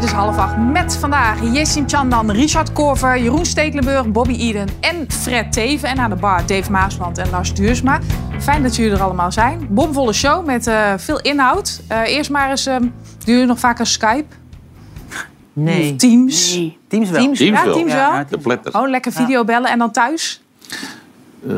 dit is half acht. Met vandaag Jessim Chandan, Richard Korver, Jeroen Stekelenburg, Bobby Eden en Fred Teven. En aan de bar Dave Maasland en Lars Duursma. Fijn dat jullie er allemaal zijn. Bomvolle show met uh, veel inhoud. Uh, eerst maar eens, um, doen jullie nog vaker Skype? Nee. Teams? Nee. Teams wel. Teams, Teams ja, wel. Teams wel. Ja, pletter. Oh, lekker videobellen. En dan thuis? Uh,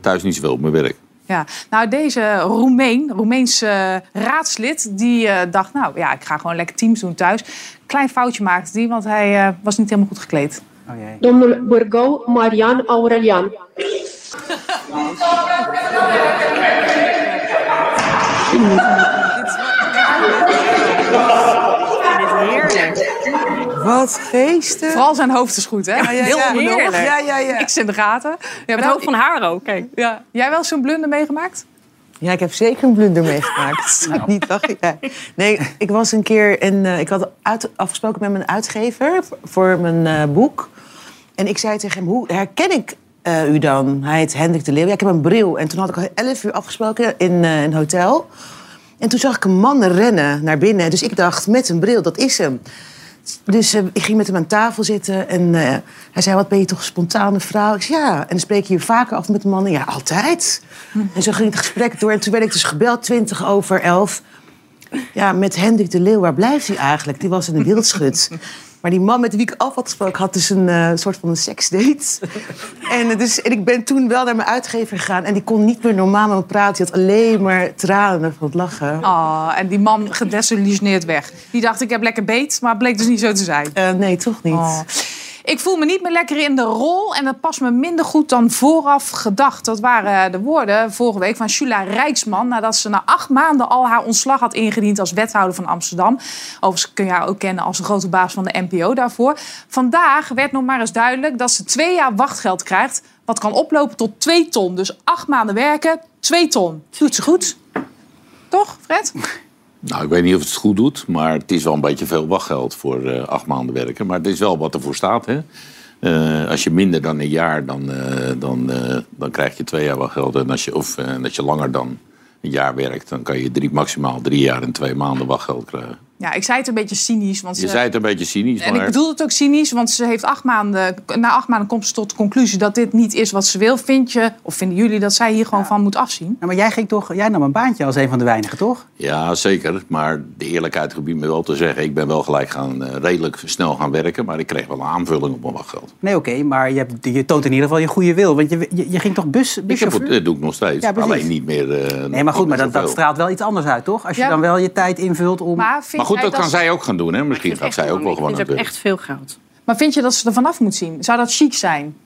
thuis niet zoveel op mijn werk. Ja, nou deze Roemeen, Roemeens uh, raadslid, die uh, dacht, nou ja, ik ga gewoon lekker teams doen thuis. Klein foutje maakte hij, want hij uh, was niet helemaal goed gekleed. Oh, jee. Domnul Burgou Marian Aurelian. Wat geestig. Vooral zijn hoofd is goed, hè? Ja, ja, Heel ja. onbenullig. Ja, ja, ja. Ik in de gaten. Ja, Het hoofd van haar ook, kijk. Ja. Jij wel zo'n blunder meegemaakt? Ja, ik heb zeker een blunder meegemaakt. Nou. Niet lachen. Ja. Nee, ik was een keer en uh, ik had uit, afgesproken met mijn uitgever voor, voor mijn uh, boek. En ik zei tegen hem: hoe herken ik uh, u dan? Hij heet Hendrik de Leeuw. Ja, ik heb een bril. En toen had ik al 11 uur afgesproken in een hotel. En toen zag ik een man rennen naar binnen. Dus ik dacht: met een bril, dat is hem. Dus uh, ik ging met hem aan tafel zitten en uh, hij zei, wat ben je toch een spontane vrouw? Ik zei, ja. En dan spreek je hier vaker af met mannen? Ja, altijd. Hm. En zo ging het gesprek door. En toen werd ik dus gebeld, 20 over 11. Ja, met Hendrik de Leeuw, waar blijft hij eigenlijk? Die was in een wildschut. Maar die man met wie ik af had gesproken had dus een uh, soort van een seksdate. en, dus, en ik ben toen wel naar mijn uitgever gegaan. En die kon niet meer normaal met me praten. Die had alleen maar tranen van het lachen. Oh, en die man gedesillusioneerd weg. Die dacht, ik heb lekker beet, maar het bleek dus niet zo te zijn. Uh, nee, toch niet. Oh. Ik voel me niet meer lekker in de rol en dat past me minder goed dan vooraf gedacht. Dat waren de woorden vorige week van Shula Rijksman... nadat ze na acht maanden al haar ontslag had ingediend als wethouder van Amsterdam. Overigens kun je haar ook kennen als de grote baas van de NPO daarvoor. Vandaag werd nog maar eens duidelijk dat ze twee jaar wachtgeld krijgt... wat kan oplopen tot twee ton. Dus acht maanden werken, twee ton. Doet ze goed? Toch, Fred? Nou, ik weet niet of het het goed doet, maar het is wel een beetje veel wachtgeld voor uh, acht maanden werken. Maar het is wel wat ervoor staat. Hè? Uh, als je minder dan een jaar, dan, uh, dan, dan krijg je twee jaar wachtgeld. En als je, of als je langer dan een jaar werkt, dan kan je drie, maximaal drie jaar en twee maanden wachtgeld krijgen. Ja, ik zei het een beetje cynisch. Want je zei het een beetje cynisch. En maar... ik bedoel het ook cynisch, want ze heeft acht maanden, na acht maanden komt ze tot de conclusie dat dit niet is wat ze wil. Vind je, of vinden jullie dat zij hier gewoon ja. van moet afzien? Ja, maar jij ging toch, jij nam een baantje als een van de weinigen, toch? Ja, zeker. Maar de eerlijkheid gebied me wel te zeggen. Ik ben wel gelijk gaan, uh, redelijk snel gaan werken, maar ik kreeg wel een aanvulling op mijn wachtgeld. Nee, oké, okay, maar je, hebt, je, toont in ieder geval je goede wil. Want je, je, je ging toch bus, buschauffeur? Dat doe ik nog steeds. Ja, alleen niet meer. Uh, nee, maar goed, maar dat, dat, straalt wel iets anders uit, toch? Als je ja. dan wel je tijd invult om. Maar, maar goed, dat kan zij ook gaan doen. Hè? Misschien gaat zij ook wel gewoon Het is echt veel geld. Maar vind je dat ze er vanaf moet zien? Zou dat chic zijn?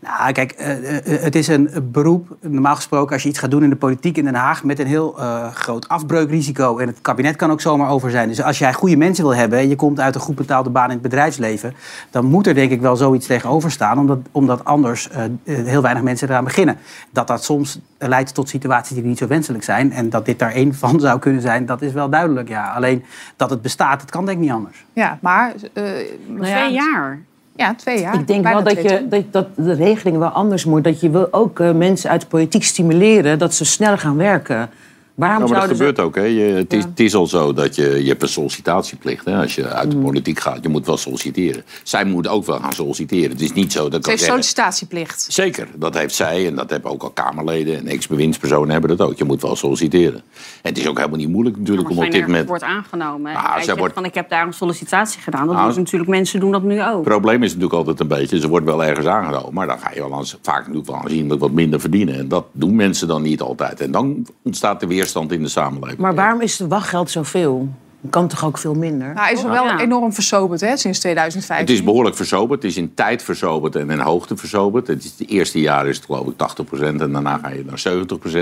Nou, kijk, uh, uh, het is een beroep. Normaal gesproken, als je iets gaat doen in de politiek in Den Haag... met een heel uh, groot afbreukrisico. En het kabinet kan ook zomaar over zijn. Dus als jij goede mensen wil hebben... en je komt uit een goed betaalde baan in het bedrijfsleven... dan moet er denk ik wel zoiets tegenover staan. Omdat, omdat anders heel weinig mensen eraan beginnen. Dat dat soms leidt tot situaties die niet zo wenselijk zijn. En dat dit daar één van zou kunnen zijn, dat is wel duidelijk. Ja. Alleen dat het bestaat, dat kan denk ik niet anders. Ja, maar... nou ja, twee jaar. Ja, twee jaar. Ik denk wel dat, je, dat, dat de regeling wel anders moet. Dat je wil ook uh, mensen uit de politiek stimuleren dat ze sneller gaan werken. Waarom nou, maar dat ze... gebeurt ook. Hè. Je, het, is, ja. het, is, al zo dat je, je hebt een sollicitatieplicht. Hè. Als je uit de politiek gaat, je moet wel solliciteren. Zij moet ook wel gaan solliciteren. Het is niet zo dat Ze heeft sollicitatieplicht. Zeker, dat heeft zij. En dat hebben ook al Kamerleden en ex-bewindspersonen hebben dat ook. Je moet wel solliciteren. En het is ook helemaal niet moeilijk natuurlijk ja, om op dit moment... wordt aangenomen. Nou, zij wordt... van, ik heb daar een sollicitatie gedaan. Dat doen natuurlijk mensen doen dat nu ook. Het probleem is natuurlijk altijd een beetje, ze wordt wel ergens aangenomen. Maar dan ga je wel eens, vaak natuurlijk wel aanzienlijk wat minder verdienen. En dat doen mensen dan niet altijd. En dan ontstaat er weerstand in de samenleving. Maar waarom is het wachtgeld zoveel? kan toch ook veel minder? Nou, hij is wel ja. enorm versoberd hè, sinds 2015. Het is behoorlijk versoberd. Het is in tijd versoberd en in hoogte versoberd. Het, is, het eerste jaar is het geloof ik 80% en daarna ga je naar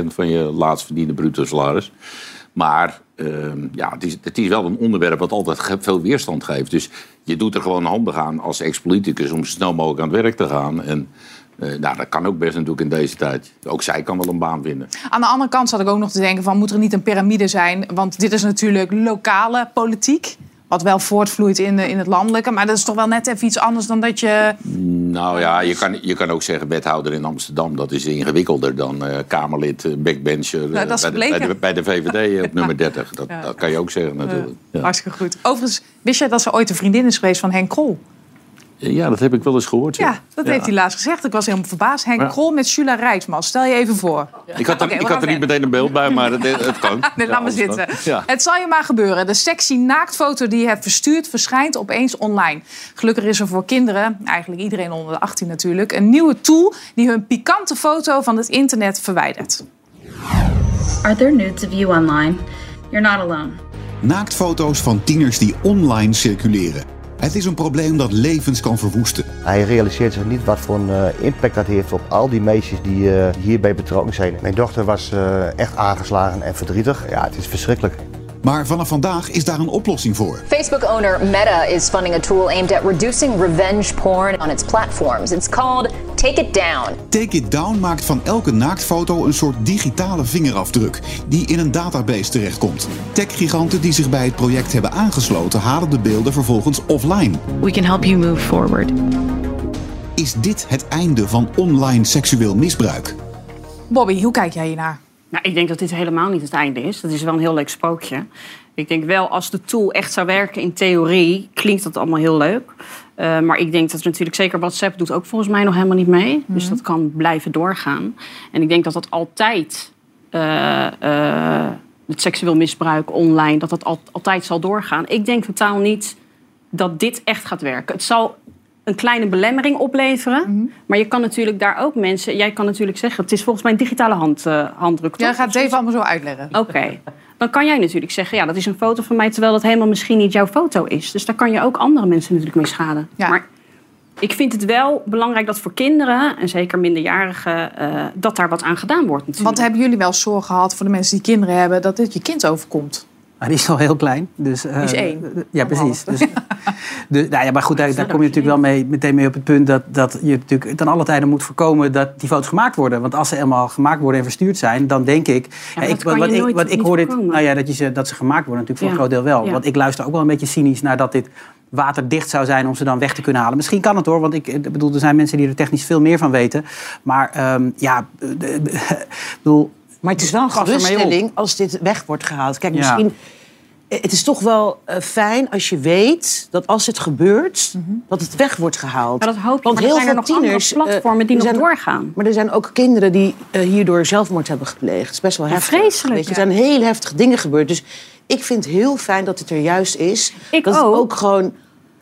70% van je laatst verdiende bruto salaris. Maar uh, ja, het, is, het is wel een onderwerp wat altijd veel weerstand geeft. Dus je doet er gewoon handig aan als ex-politicus om zo snel mogelijk aan het werk te gaan. En uh, nou, dat kan ook best natuurlijk in deze tijd. Ook zij kan wel een baan vinden. Aan de andere kant zat ik ook nog te denken van... moet er niet een piramide zijn? Want dit is natuurlijk lokale politiek. Wat wel voortvloeit in, in het landelijke. Maar dat is toch wel net even iets anders dan dat je... Nou ja, je kan, je kan ook zeggen wethouder in Amsterdam. Dat is ingewikkelder dan uh, Kamerlid, uh, backbencher bij, de, bij, de, bij, de, VVD op nummer 30. Dat, ja. dat, kan je ook zeggen natuurlijk. Ja. Hartstikke goed. Overigens, wist jij dat ze ooit een vriendin is geweest van Henk Krol? Ja, dat heb ik wel eens gehoord. Ja, dat heeft hij laatst gezegd. Ik was helemaal verbaasd. Henk Krol met Sula Rijksman. Stel je even voor. Ik had er, ik had er niet meteen een beeld bij, maar het, het kan. nee, laat maar zitten. Het zal je maar gebeuren. De sexy naaktfoto die je hebt verstuurd... verschijnt opeens online. Gelukkig is er voor kinderen, eigenlijk iedereen onder de 18 natuurlijk... een nieuwe tool die hun pikante foto van het internet verwijdert. Are there nudes of you online? You're not alone. Naaktfoto's van tieners die online circuleren. Het is een probleem dat levens kan verwoesten. Hij realiseert zich niet wat voor een uh, impact dat heeft op al die meisjes die uh, hierbij betrokken zijn. Mijn dochter was uh, echt aangeslagen en verdrietig. Ja, het is verschrikkelijk. Maar vanaf vandaag is daar een oplossing voor. Facebook-owner Meta is funding a tool aimed at reducing revenge porn on its platforms. It's called Take It Down. Take It Down maakt van elke naaktfoto een soort digitale vingerafdruk die in een database terechtkomt. Techgiganten die zich bij het project hebben aangesloten halen de beelden vervolgens offline. We can help you move forward. Is dit het einde van online seksueel misbruik? Bobby, hoe kijk jij hiernaar? Nou, ik denk dat dit helemaal niet het einde is. Dat is wel een heel leuk spookje. Ik denk wel, als de tool echt zou werken in theorie, klinkt dat allemaal heel leuk. Uh, maar ik denk dat natuurlijk zeker WhatsApp doet ook volgens mij nog helemaal niet mee. Mm. Dus dat kan blijven doorgaan. En ik denk dat dat altijd uh, uh, het seksueel misbruik online, dat dat al, altijd zal doorgaan. Ik denk totaal niet dat dit echt gaat werken. Het zal een kleine belemmering opleveren. Mm -hmm. Maar je kan natuurlijk daar ook mensen... Jij kan natuurlijk zeggen, het is volgens mij een digitale hand, uh, handdruk. Jij gaat het even allemaal zo uitleggen. Oké. Okay. Dan kan jij natuurlijk zeggen, ja, dat is een foto van mij... terwijl dat helemaal misschien niet jouw foto is. Dus daar kan je ook andere mensen natuurlijk mee schaden. Ja. Maar ik vind het wel belangrijk dat voor kinderen... en zeker minderjarigen, uh, dat daar wat aan gedaan wordt natuurlijk. Want hebben jullie wel zorg gehad voor de mensen die kinderen hebben... dat dit je kind overkomt? Maar die is nog heel klein. Dus, uh, die is één. Ja, precies. Dus, de, nou ja, maar goed, daar, daar kom je natuurlijk wel mee, meteen mee op het punt dat, dat je natuurlijk ten alle tijden moet voorkomen dat die foto's gemaakt worden. Want als ze eenmaal gemaakt worden en verstuurd zijn, dan denk ik. Ja, ik wat, wat ik, wat ik hoor dit, nou ja, dat, je ze, dat ze gemaakt worden, natuurlijk voor een groot deel wel. Ja. Want ik luister ook wel een beetje cynisch naar dat dit waterdicht zou zijn om ze dan weg te kunnen halen. Misschien kan het hoor, want ik ik bedoel, er zijn mensen die er technisch veel meer van weten. Maar um, ja, ik bedoel. Maar het is wel een geruststelling als dit weg wordt gehaald. Kijk, Ja. Het is toch wel eh, fijn als je weet dat als het gebeurt, dat het weg wordt gehaald. Ja, dat hoop je. Want maar er heel zijn er veel nog andere tieners, eh, platformen die er nog zijn- doorgaan. Maar er zijn ook kinderen die eh, hierdoor zelfmoord hebben gepleegd. Het is best wel Ja, heftig. vreselijk, Weet je, ja. Er zijn heel heftige dingen gebeurd. Dus ik vind het heel fijn dat het er juist is. Ik dat ook. het ook gewoon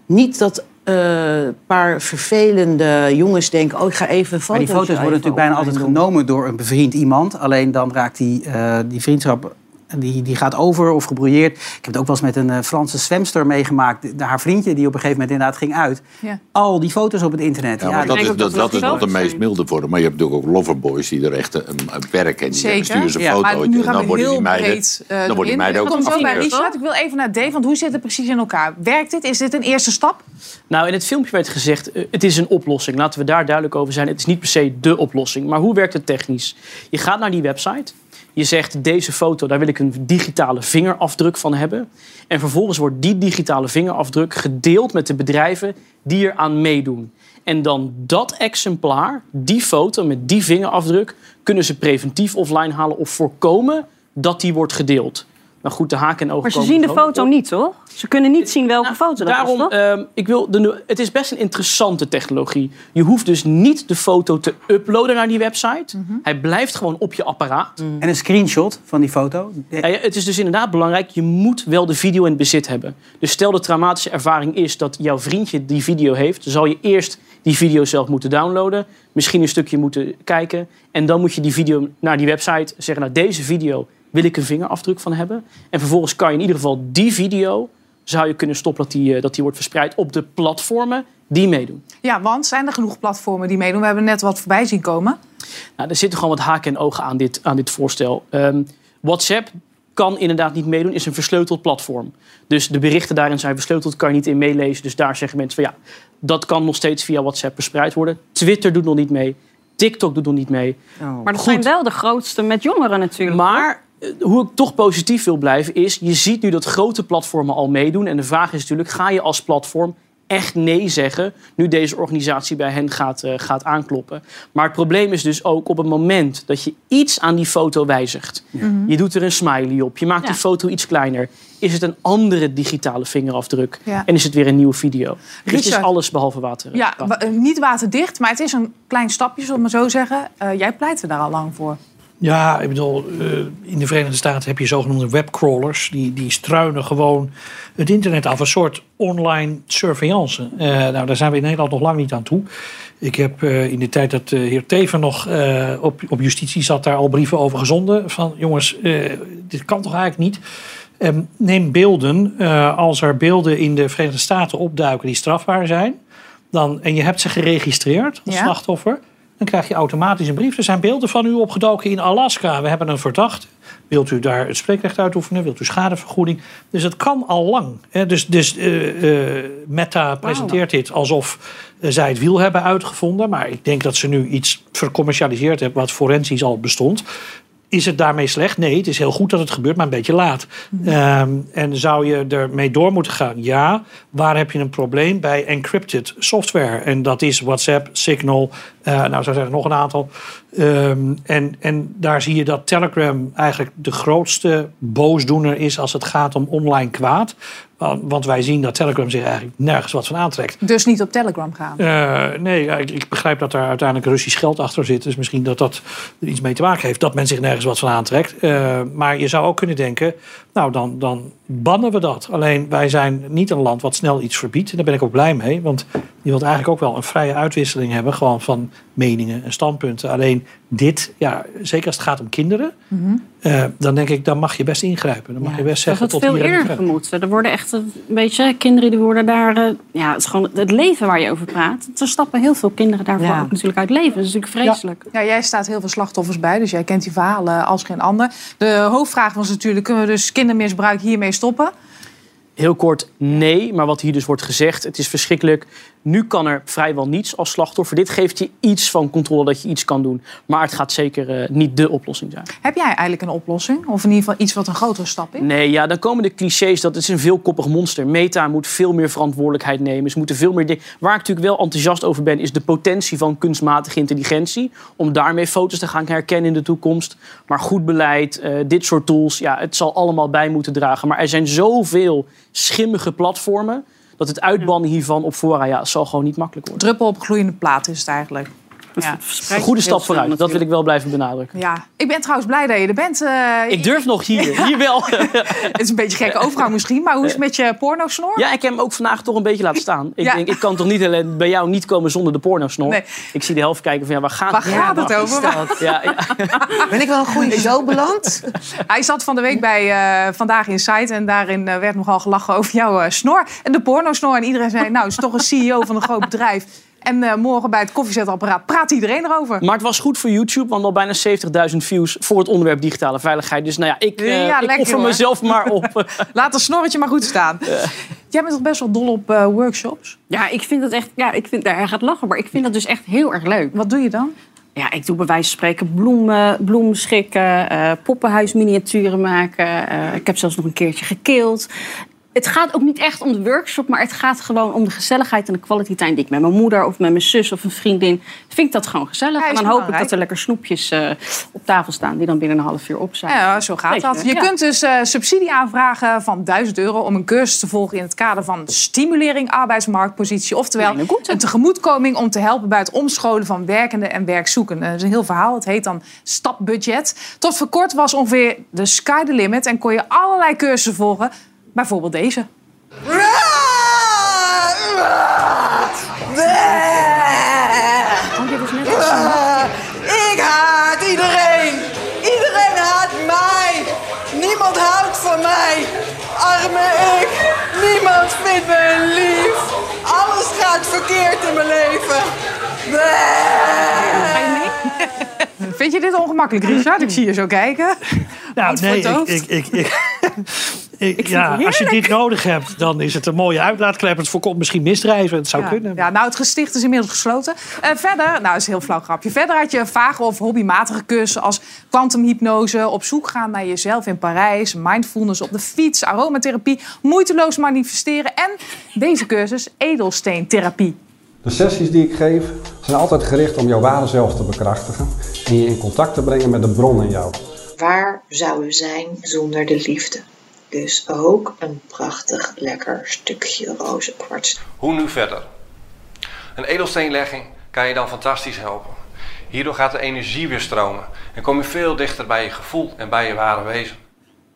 niet dat eh, een paar vervelende jongens denken... oh, ik ga even een Maar die foto's worden natuurlijk bijna altijd genomen door een bevriend iemand. Alleen dan raakt die, eh, die vriendschap. Die, die gaat over of gebrouilleerd. Ik heb het ook wel eens met een eh, Franse zwemster meegemaakt. De- haar vriendje die op een gegeven moment inderdaad ging uit. Ja. Al die foto's op het internet. Ja, maar dat, denk is, ook dat, dat dat we is nog de meest milde vorm. Maar je hebt natuurlijk ook loverboys die er echt een, een werk en die Zeker. sturen ze een Ja, foto. Maar nu en gaan dan we worden heel die meiden, breed eh, dan worden die meiden ook kom zo bij Richard. Ik wil even naar Dave, want hoe zit het precies in elkaar? Werkt dit? Is dit een eerste stap? Nou, in het filmpje werd gezegd, eh, het is een oplossing. Laten we daar duidelijk over zijn. Het is niet per se de oplossing. Maar hoe werkt het technisch? Je gaat naar die website. Je zegt, deze foto, daar wil ik een digitale vingerafdruk van hebben. En vervolgens wordt die digitale vingerafdruk gedeeld met de bedrijven die er aan meedoen. En dan dat exemplaar, die foto met die vingerafdruk... kunnen ze preventief offline halen of voorkomen dat die wordt gedeeld. Nou goed, de haken en ogen Maar ze zien de foto op. niet, toch? Ze kunnen niet zien welke Nou, foto dat Daarom, is, toch? ehm, ik wil de, het is best een interessante technologie. Je hoeft dus niet de foto te uploaden naar die website. Mhm. Hij blijft gewoon op je apparaat. En een screenshot van die foto. Ja, ja, het is dus inderdaad belangrijk, je moet wel de video in bezit hebben. Dus stel de traumatische ervaring is dat jouw vriendje die video heeft... zal je eerst die video zelf moeten downloaden. Misschien een stukje moeten kijken. En dan moet je die video naar die website zeggen... nou, deze video wil ik een vingerafdruk van hebben. En vervolgens kan je in ieder geval die video... zou je kunnen stoppen dat die, eh, dat die wordt verspreid op de platformen die meedoen. Ja, want zijn er genoeg platformen die meedoen? We hebben net wat voorbij zien komen. Nou, er zitten gewoon wat haken en ogen aan dit, aan dit voorstel. Ehm, WhatsApp kan inderdaad niet meedoen, is een versleuteld platform. Dus de berichten daarin zijn versleuteld, kan je niet in meelezen. Dus daar zeggen mensen van ja, dat kan nog steeds via WhatsApp verspreid worden. Twitter doet nog niet mee, TikTok doet nog niet mee. maar dat goed. zijn wel de grootste met jongeren natuurlijk. Maar hoe ik toch positief wil blijven is... je ziet nu dat grote platformen al meedoen. En de vraag is natuurlijk, ga je als platform echt nee zeggen... nu deze organisatie bij hen gaat, eh, gaat aankloppen. Maar het probleem is dus ook op het moment dat je iets aan die foto wijzigt... Mhm. je doet er een smiley op, je maakt die foto iets kleiner... is het een andere digitale vingerafdruk Ja. en is het weer een nieuwe video. Dus het is alles behalve water. Ja, wa- eh, niet waterdicht, maar het is een klein stapje, zullen we maar zo zeggen. Eh, jij pleit er daar al lang voor. Ja, ik bedoel, eh, in de Verenigde Staten heb je zogenoemde webcrawlers. Die, die struinen gewoon het internet af. Een soort online surveillance. Eh, nou, daar zijn we in Nederland nog lang niet aan toe. Ik heb eh, in de tijd dat de heer Teven nog op, op justitie zat... daar al brieven over gezonden. Van jongens, dit kan toch eigenlijk niet? Ehm, neem beelden. als er beelden in de Verenigde Staten opduiken die strafbaar zijn... Dan, en je hebt ze geregistreerd als Ja. slachtoffer... dan krijg je automatisch een brief. Er zijn beelden van u opgedoken in Alaska. We hebben een verdachte. Wilt u daar het spreekrecht uitoefenen? Wilt u schadevergoeding? Dus het kan al lang. Dus, dus eh, eh, Meta presenteert dit alsof eh, zij het wiel hebben uitgevonden. Maar ik denk dat ze nu iets vercommercialiseerd hebben... wat forensisch al bestond. Is het daarmee slecht? Nee, het is heel goed dat het gebeurt, maar een beetje laat. Ehm, en zou je ermee door moeten gaan? Ja. Waar heb je een probleem? Bij encrypted software. En dat is WhatsApp, Signal, eh, nou zo zijn er nog een aantal. Ehm, en, en daar zie je dat Telegram eigenlijk de grootste boosdoener is als het gaat om online kwaad. Want wij zien dat Telegram zich eigenlijk nergens wat van aantrekt. Dus niet op Telegram gaan. Eh, nee, ik, ik begrijp dat daar uiteindelijk Russisch geld achter zit. Dus misschien dat dat er iets mee te maken heeft. Dat men zich nergens wat van aantrekt. Eh, maar je zou ook kunnen denken, nou dan, dan bannen we dat. Alleen wij zijn niet een land wat snel iets verbiedt. En daar ben ik ook blij mee. Want je wilt eigenlijk ook wel een vrije uitwisseling hebben. Gewoon van meningen en standpunten. Alleen dit, ja, zeker als het gaat om kinderen. Mhm. eh, dan denk ik, dan mag je best ingrijpen. Dan mag je best Dat zeggen had tot veel hier en niet eerder gemoeten. Er worden echt, een beetje, kinderen die worden daar... eh, ja, het is gewoon het leven waar je over praat. Er stappen heel veel kinderen daarvoor Ja. ook natuurlijk uit leven. Dat is natuurlijk vreselijk. Ja, jij staat heel veel slachtoffers bij, dus jij kent die verhalen als geen ander. De hoofdvraag was natuurlijk, kunnen we dus kindermisbruik hiermee stoppen? Heel kort, nee. Maar wat hier dus wordt gezegd, het is verschrikkelijk. Nu kan er vrijwel niets als slachtoffer. Dit geeft je iets van controle dat je iets kan doen. Maar het gaat zeker eh, niet de oplossing zijn. Heb jij eigenlijk een oplossing? Of in ieder geval iets wat een grotere stap is? Nee, ja, dan komen de clichés dat het is een veelkoppig monster. Meta moet veel meer verantwoordelijkheid nemen. Ze moeten veel meer dingen. Waar ik natuurlijk wel enthousiast over ben, is de potentie van kunstmatige intelligentie. Om daarmee foto's te gaan herkennen in de toekomst. Maar goed beleid, eh, dit soort tools, ja, het zal allemaal bij moeten dragen. Maar er zijn zoveel schimmige platformen. Dat het uitbannen hiervan op fora ja, zal gewoon niet makkelijk worden. Druppel op gloeiende plaat is het eigenlijk. Ja. Een goede stap vooruit, dat wil ik wel blijven benadrukken. Ja, ik ben trouwens blij dat je er bent. Eh, Ik durf nog hier, hier wel. Het is een beetje een gekke overgang misschien, maar hoe is het met je pornosnor? Ja, ik heb hem ook vandaag toch een beetje laten staan. Ik Ja. denk, ik kan toch niet alleen bij jou niet komen zonder de pornosnor. Nee. Ik zie de helft kijken van, ja, waar gaat Waar het gaat het over? Ben ik wel een goede zo beland? Hij zat van de week bij eh, Vandaag in Site en daarin eh, werd nogal gelachen over jouw snor. En de pornosnor. En iedereen zei, nou, het is toch een CEO van een groot bedrijf. En eh, morgen bij het koffiezetapparaat praat iedereen erover. Maar het was goed voor YouTube, want al bijna 70.000 views voor het onderwerp digitale veiligheid. Dus nou ja, ik, Ja, ik lekker, offer hoor. mezelf maar op. Laat het snorretje maar goed staan. Jij bent toch best wel dol op eh, workshops? Ja, ik vind het echt... Ja, ik vind, daar gaat lachen, maar ik vind dat dus echt heel erg leuk. Wat doe je dan? Ja, ik doe bij wijze van spreken bloemen, bloemschikken, eh poppenhuisminiaturen maken. Eh, ik heb zelfs nog een keertje gekeeld. Het gaat ook niet echt om de workshop, maar het gaat gewoon om de gezelligheid en de quality time die ik met mijn moeder of met mijn zus of een vriendin vind ik dat gewoon gezellig. Ja, en dan hoop ik dat er lekker snoepjes eh, op tafel staan die dan binnen een half uur op zijn. Ja, zo gaat Weet dat. Je ja. kunt dus eh, subsidie aanvragen van 1000 euro om een cursus te volgen in het kader van stimulering arbeidsmarktpositie. Oftewel een tegemoetkoming om te helpen bij het omscholen van werkenden en werkzoekenden. Dat is een heel verhaal. Het heet dan stapbudget. Tot voor kort was ongeveer de sky the limit en kon je allerlei cursussen volgen. Bijvoorbeeld deze. Ik haat iedereen. Iedereen haat mij. Niemand houdt van mij. Arme ik. Niemand vindt me lief. Alles gaat verkeerd in mijn leven. Vind je dit ongemakkelijk, Richard? Ik zie je zo kijken. Nou, nee, ik, ik, ik, ik, ja, als je dit nodig hebt, dan is het een mooie uitlaatklep. Het voorkomt misschien misdrijven. Het zou ja. kunnen. Ja, nou, het gesticht is inmiddels gesloten. Eh, verder, nou, dat is een heel flauw grapje. Verder had je vage of hobbymatige cursussen als kwantumhypnose, op zoek gaan naar jezelf in Parijs, mindfulness op de fiets, aromatherapie, moeiteloos manifesteren en deze cursus edelsteentherapie. De sessies die ik geef zijn altijd gericht om jouw ware zelf te bekrachtigen en je in contact te brengen met de bron in jou. Waar zou u zijn zonder de liefde? Dus ook een prachtig lekker stukje roze kwarts. Hoe nu verder? Een edelsteenlegging kan je dan fantastisch helpen. Hierdoor gaat de energie weer stromen en kom je veel dichter bij je gevoel en bij je ware wezen.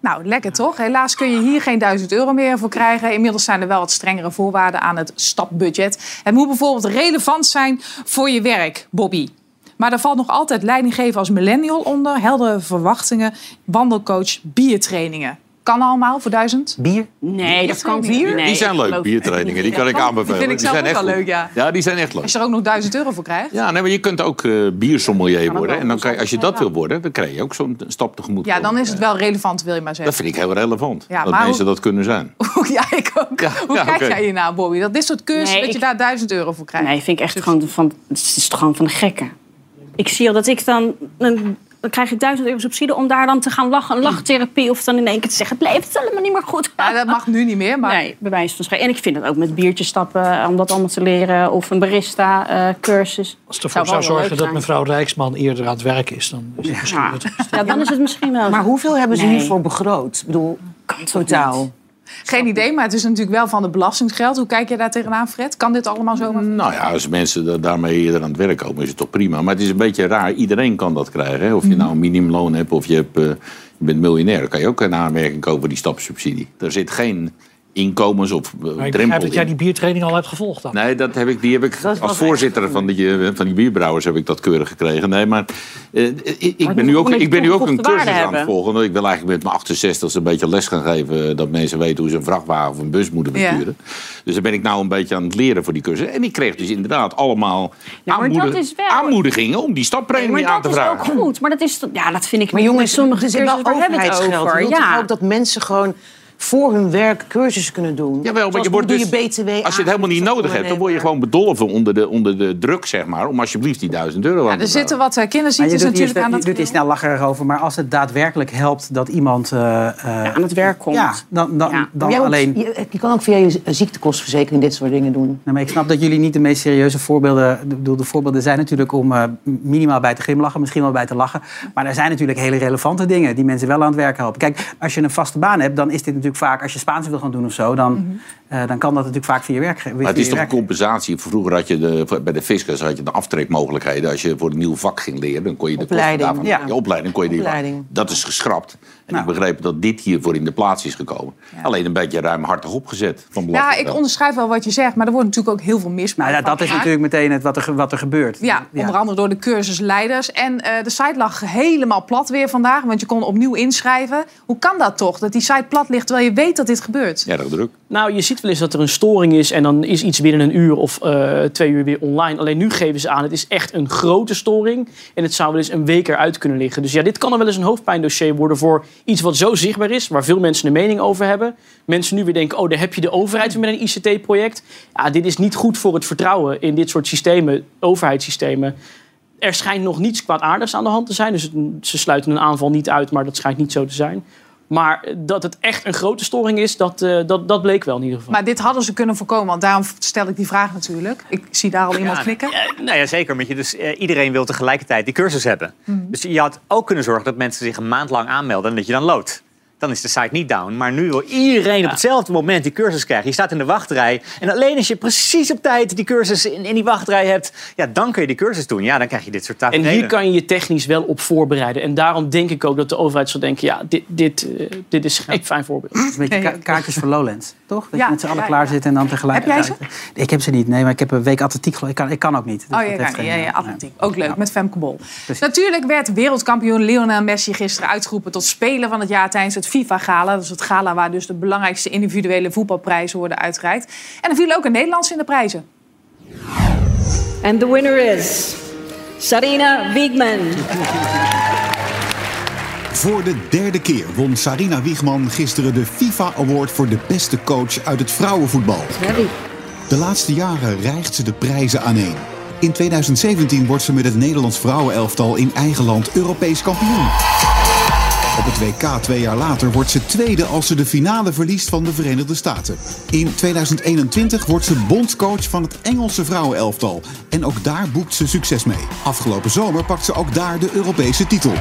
Nou, lekker toch? Helaas kun je hier geen 1000 euro meer voor krijgen. Inmiddels zijn er wel wat strengere voorwaarden aan het stapbudget. Het moet bijvoorbeeld relevant zijn voor je werk, Bobby. Maar er valt nog altijd leidinggeven als millennial onder. Heldere verwachtingen, wandelcoach, biertrainingen. Kan allemaal voor 1000? Bier? Nee, dat kan Bier? Nee, die zijn leuk, biertrainingen. Die kan ik aanbevelen. Die vind ik die zelf zijn ook echt wel leuk, ja. Ja, die zijn echt leuk. Als je er ook nog 1000 euro voor krijgt. Ja, nee, maar je kunt ook eh biersommelier dat worden. En dan kan je, als je dat wil worden, dan krijg je ook zo'n stap tegemoet. Ja, dan is het wel relevant, wil je maar Dat zeggen. vind ik heel relevant. Ja, dat maar mensen hoe- dat kunnen zijn. ja, ik ook. Hoe ja, kijk oké. jij hiernaar, Bobby? Dat dit soort cursussen, Nee, dat je daar 1000 euro voor krijgt? Nee, vind ik echt gewoon van, het is toch gewoon van de gekken. Ik zie al dat ik dan, dan, dan krijg ik duizend euro subsidie om daar dan te gaan lachen, een lachtherapie of dan in één keer te zeggen, blijft het allemaal niet meer goed. Ja, dat mag nu niet meer, maar... Nee, bij wijze van spreken. En ik vind het ook met biertjes stappen, om dat allemaal te leren, of een barista-cursus. Als het ervoor zou zorgen dat mevrouw Rijksman eerder aan het werk is, dan is het misschien nuttig. Ja, dan is het misschien wel. Maar hoeveel hebben ze Nee. hiervoor begroot? Ik bedoel, totaal. Geen idee, maar het is natuurlijk wel van het belastingsgeld. Hoe kijk je daar tegenaan, Fred? Kan dit allemaal zomaar? Nou ja, als mensen da- daarmee eerder aan het werk komen, is het toch prima. Maar het is een beetje raar. Iedereen kan dat krijgen. Hè? Of je Mhm. nou een minimumloon hebt of je, hebt, eh, je bent miljonair. Dan kan je ook een aanmerking komen voor die stapsubsidie. Er zit geen inkomens- of eh, Maar ik drempel dat jij die biertraining al hebt gevolgd dan. Nee, dat heb ik, die heb ik als echt voorzitter van die, eh, van die bierbrouwers heb ik dat keurig gekregen. Nee, maar eh, ik, ben nu ook, ik ben nu ook een cursus aan het volgen. Ik wil eigenlijk met mijn 68 een beetje les gaan geven. Dat mensen weten hoe ze een vrachtwagen of een bus moeten Ja. besturen. Dus daar ben ik nou een beetje aan het leren voor die cursus. En ik kreeg dus inderdaad allemaal Ja, maar aanmoedig- dat is wel- aanmoedigen om die stappremie maar aan te dat is vragen. ook goed. Maar dat, is, ja, dat vind ik Maar jongens, sommige is wel overheidsgeld. over? Ja. ook dat mensen gewoon voor hun werk cursussen kunnen doen? Jawel, maar je wordt dus, je BTW als je het helemaal niet nodig hebt, dan word je gewoon bedolven onder de, onder de druk, zeg maar. Om alsjeblieft die duizend euro aan Ja, te er zitten wat eh, kinderziektes natuurlijk aan je dat doet hier snel lachen erover, maar als het daadwerkelijk helpt dat iemand eh, eh, aan het werk komt. Ja, dan, alleen. je, je kan ook via je ziektekostenverzekering dit soort dingen doen. Nou, maar ik snap dat jullie niet de meest serieuze voorbeelden. Ik bedoel, de voorbeelden zijn natuurlijk om minimaal bij te glimlachen, misschien wel bij te lachen. Maar er zijn natuurlijk hele relevante dingen die mensen wel aan het werk helpen. Kijk, als je een vaste baan hebt, dan is dit natuurlijk vaak, als je Spaans wil gaan doen of zo, dan, eh, dan kan dat natuurlijk vaak via je werk. Maar het is toch een compensatie. Vroeger had je de, bij de fiscus had je de aftrekmogelijkheden. Als je voor een nieuw vak ging leren, dan kon je de kosten Opleiding, daarvan, ja. je opleiding kon je die. Dat is geschrapt. En Nou. ik begreep dat dit hiervoor in de plaats is gekomen. Alleen een beetje ruimhartig opgezet van Ja, ik onderschrijf wel wat je zegt, maar er wordt natuurlijk ook heel veel misbruik Nou ja, dat is natuurlijk meteen het wat er, wat er gebeurt. Ja, onder andere door de cursusleiders. En eh, de site lag helemaal plat weer vandaag, want je kon opnieuw inschrijven. Hoe kan dat toch, dat die site plat ligt terwijl je weet dat dit gebeurt? Erg druk. Nou, je ziet wel eens dat er een storing is en dan is iets binnen een uur of eh, twee uur weer online. Alleen nu geven ze aan, het is echt een grote storing en het zou wel eens een week eruit kunnen liggen. Dus ja, dit kan er wel eens een hoofdpijndossier worden voor iets wat zo zichtbaar is, waar veel mensen een mening over hebben. Mensen nu weer denken, oh, daar heb je de overheid weer met een ICT-project. Ja, dit is niet goed voor het vertrouwen in dit soort systemen, overheidssystemen. Er schijnt nog niets kwaadaardigs aan de hand te zijn. Dus ze sluiten een aanval niet uit, maar dat schijnt niet zo te zijn. Maar dat het echt een grote storing is, dat, eh, dat, dat bleek wel in ieder geval. Maar dit hadden ze kunnen voorkomen, want daarom stel ik die vraag natuurlijk. Ik zie daar al iemand Ja, knikken. eh, nou ja, zeker. Want je dus, eh, iedereen wil tegelijkertijd die cursus hebben. Mhm. Dus je had ook kunnen zorgen dat mensen zich een maand lang aanmelden en dat je dan loodt. Dan is de site niet down. Maar nu wil iedereen op hetzelfde moment die cursus krijgen. Je staat in de wachtrij. En alleen als je precies op tijd die cursus in, in die wachtrij hebt... Ja, dan kun je die cursus doen. Ja, dan krijg je dit soort En tafereelen. hier kan je je technisch wel op voorbereiden. En daarom denk ik ook dat de overheid zal denken... ja, dit, dit, eh, dit is geen fijn voorbeeld. Een beetje ka- kaartjes voor Lowlands, toch? Dat Ja, je met z'n allen ja, klaar ja. zit en dan tegelijk... Heb jij ze? Ik heb ze niet, nee, maar ik heb een week atletiek. geloof Ik kan, ik kan ook niet. Dus Oh, dat ja, kan geen- ja, ja, ja. atletiek. Ook leuk, met Femke Bol. Natuurlijk werd wereldkampioen Lionel Messi gisteren uitgeroepen... tot speler van het jaar tijdens het FIFA-gala. Dat is het gala waar dus de belangrijkste individuele voetbalprijzen worden uitgereikt. En er viel ook een Nederlands in de prijzen. And the winner is Sarina Wiegman. Voor de derde keer won Sarina Wiegman gisteren de FIFA Award voor de beste coach uit het vrouwenvoetbal. De laatste jaren rijgt ze de prijzen aaneen. In 2017 wordt ze met het Nederlands vrouwenelftal in eigen land Europees kampioen. Op het WK twee jaar later wordt ze tweede als ze de finale verliest van de Verenigde Staten. In 2021 wordt ze bondscoach van het Engelse vrouwenelftal. En ook daar boekt ze succes mee. Afgelopen zomer pakt ze ook daar de Europese titel.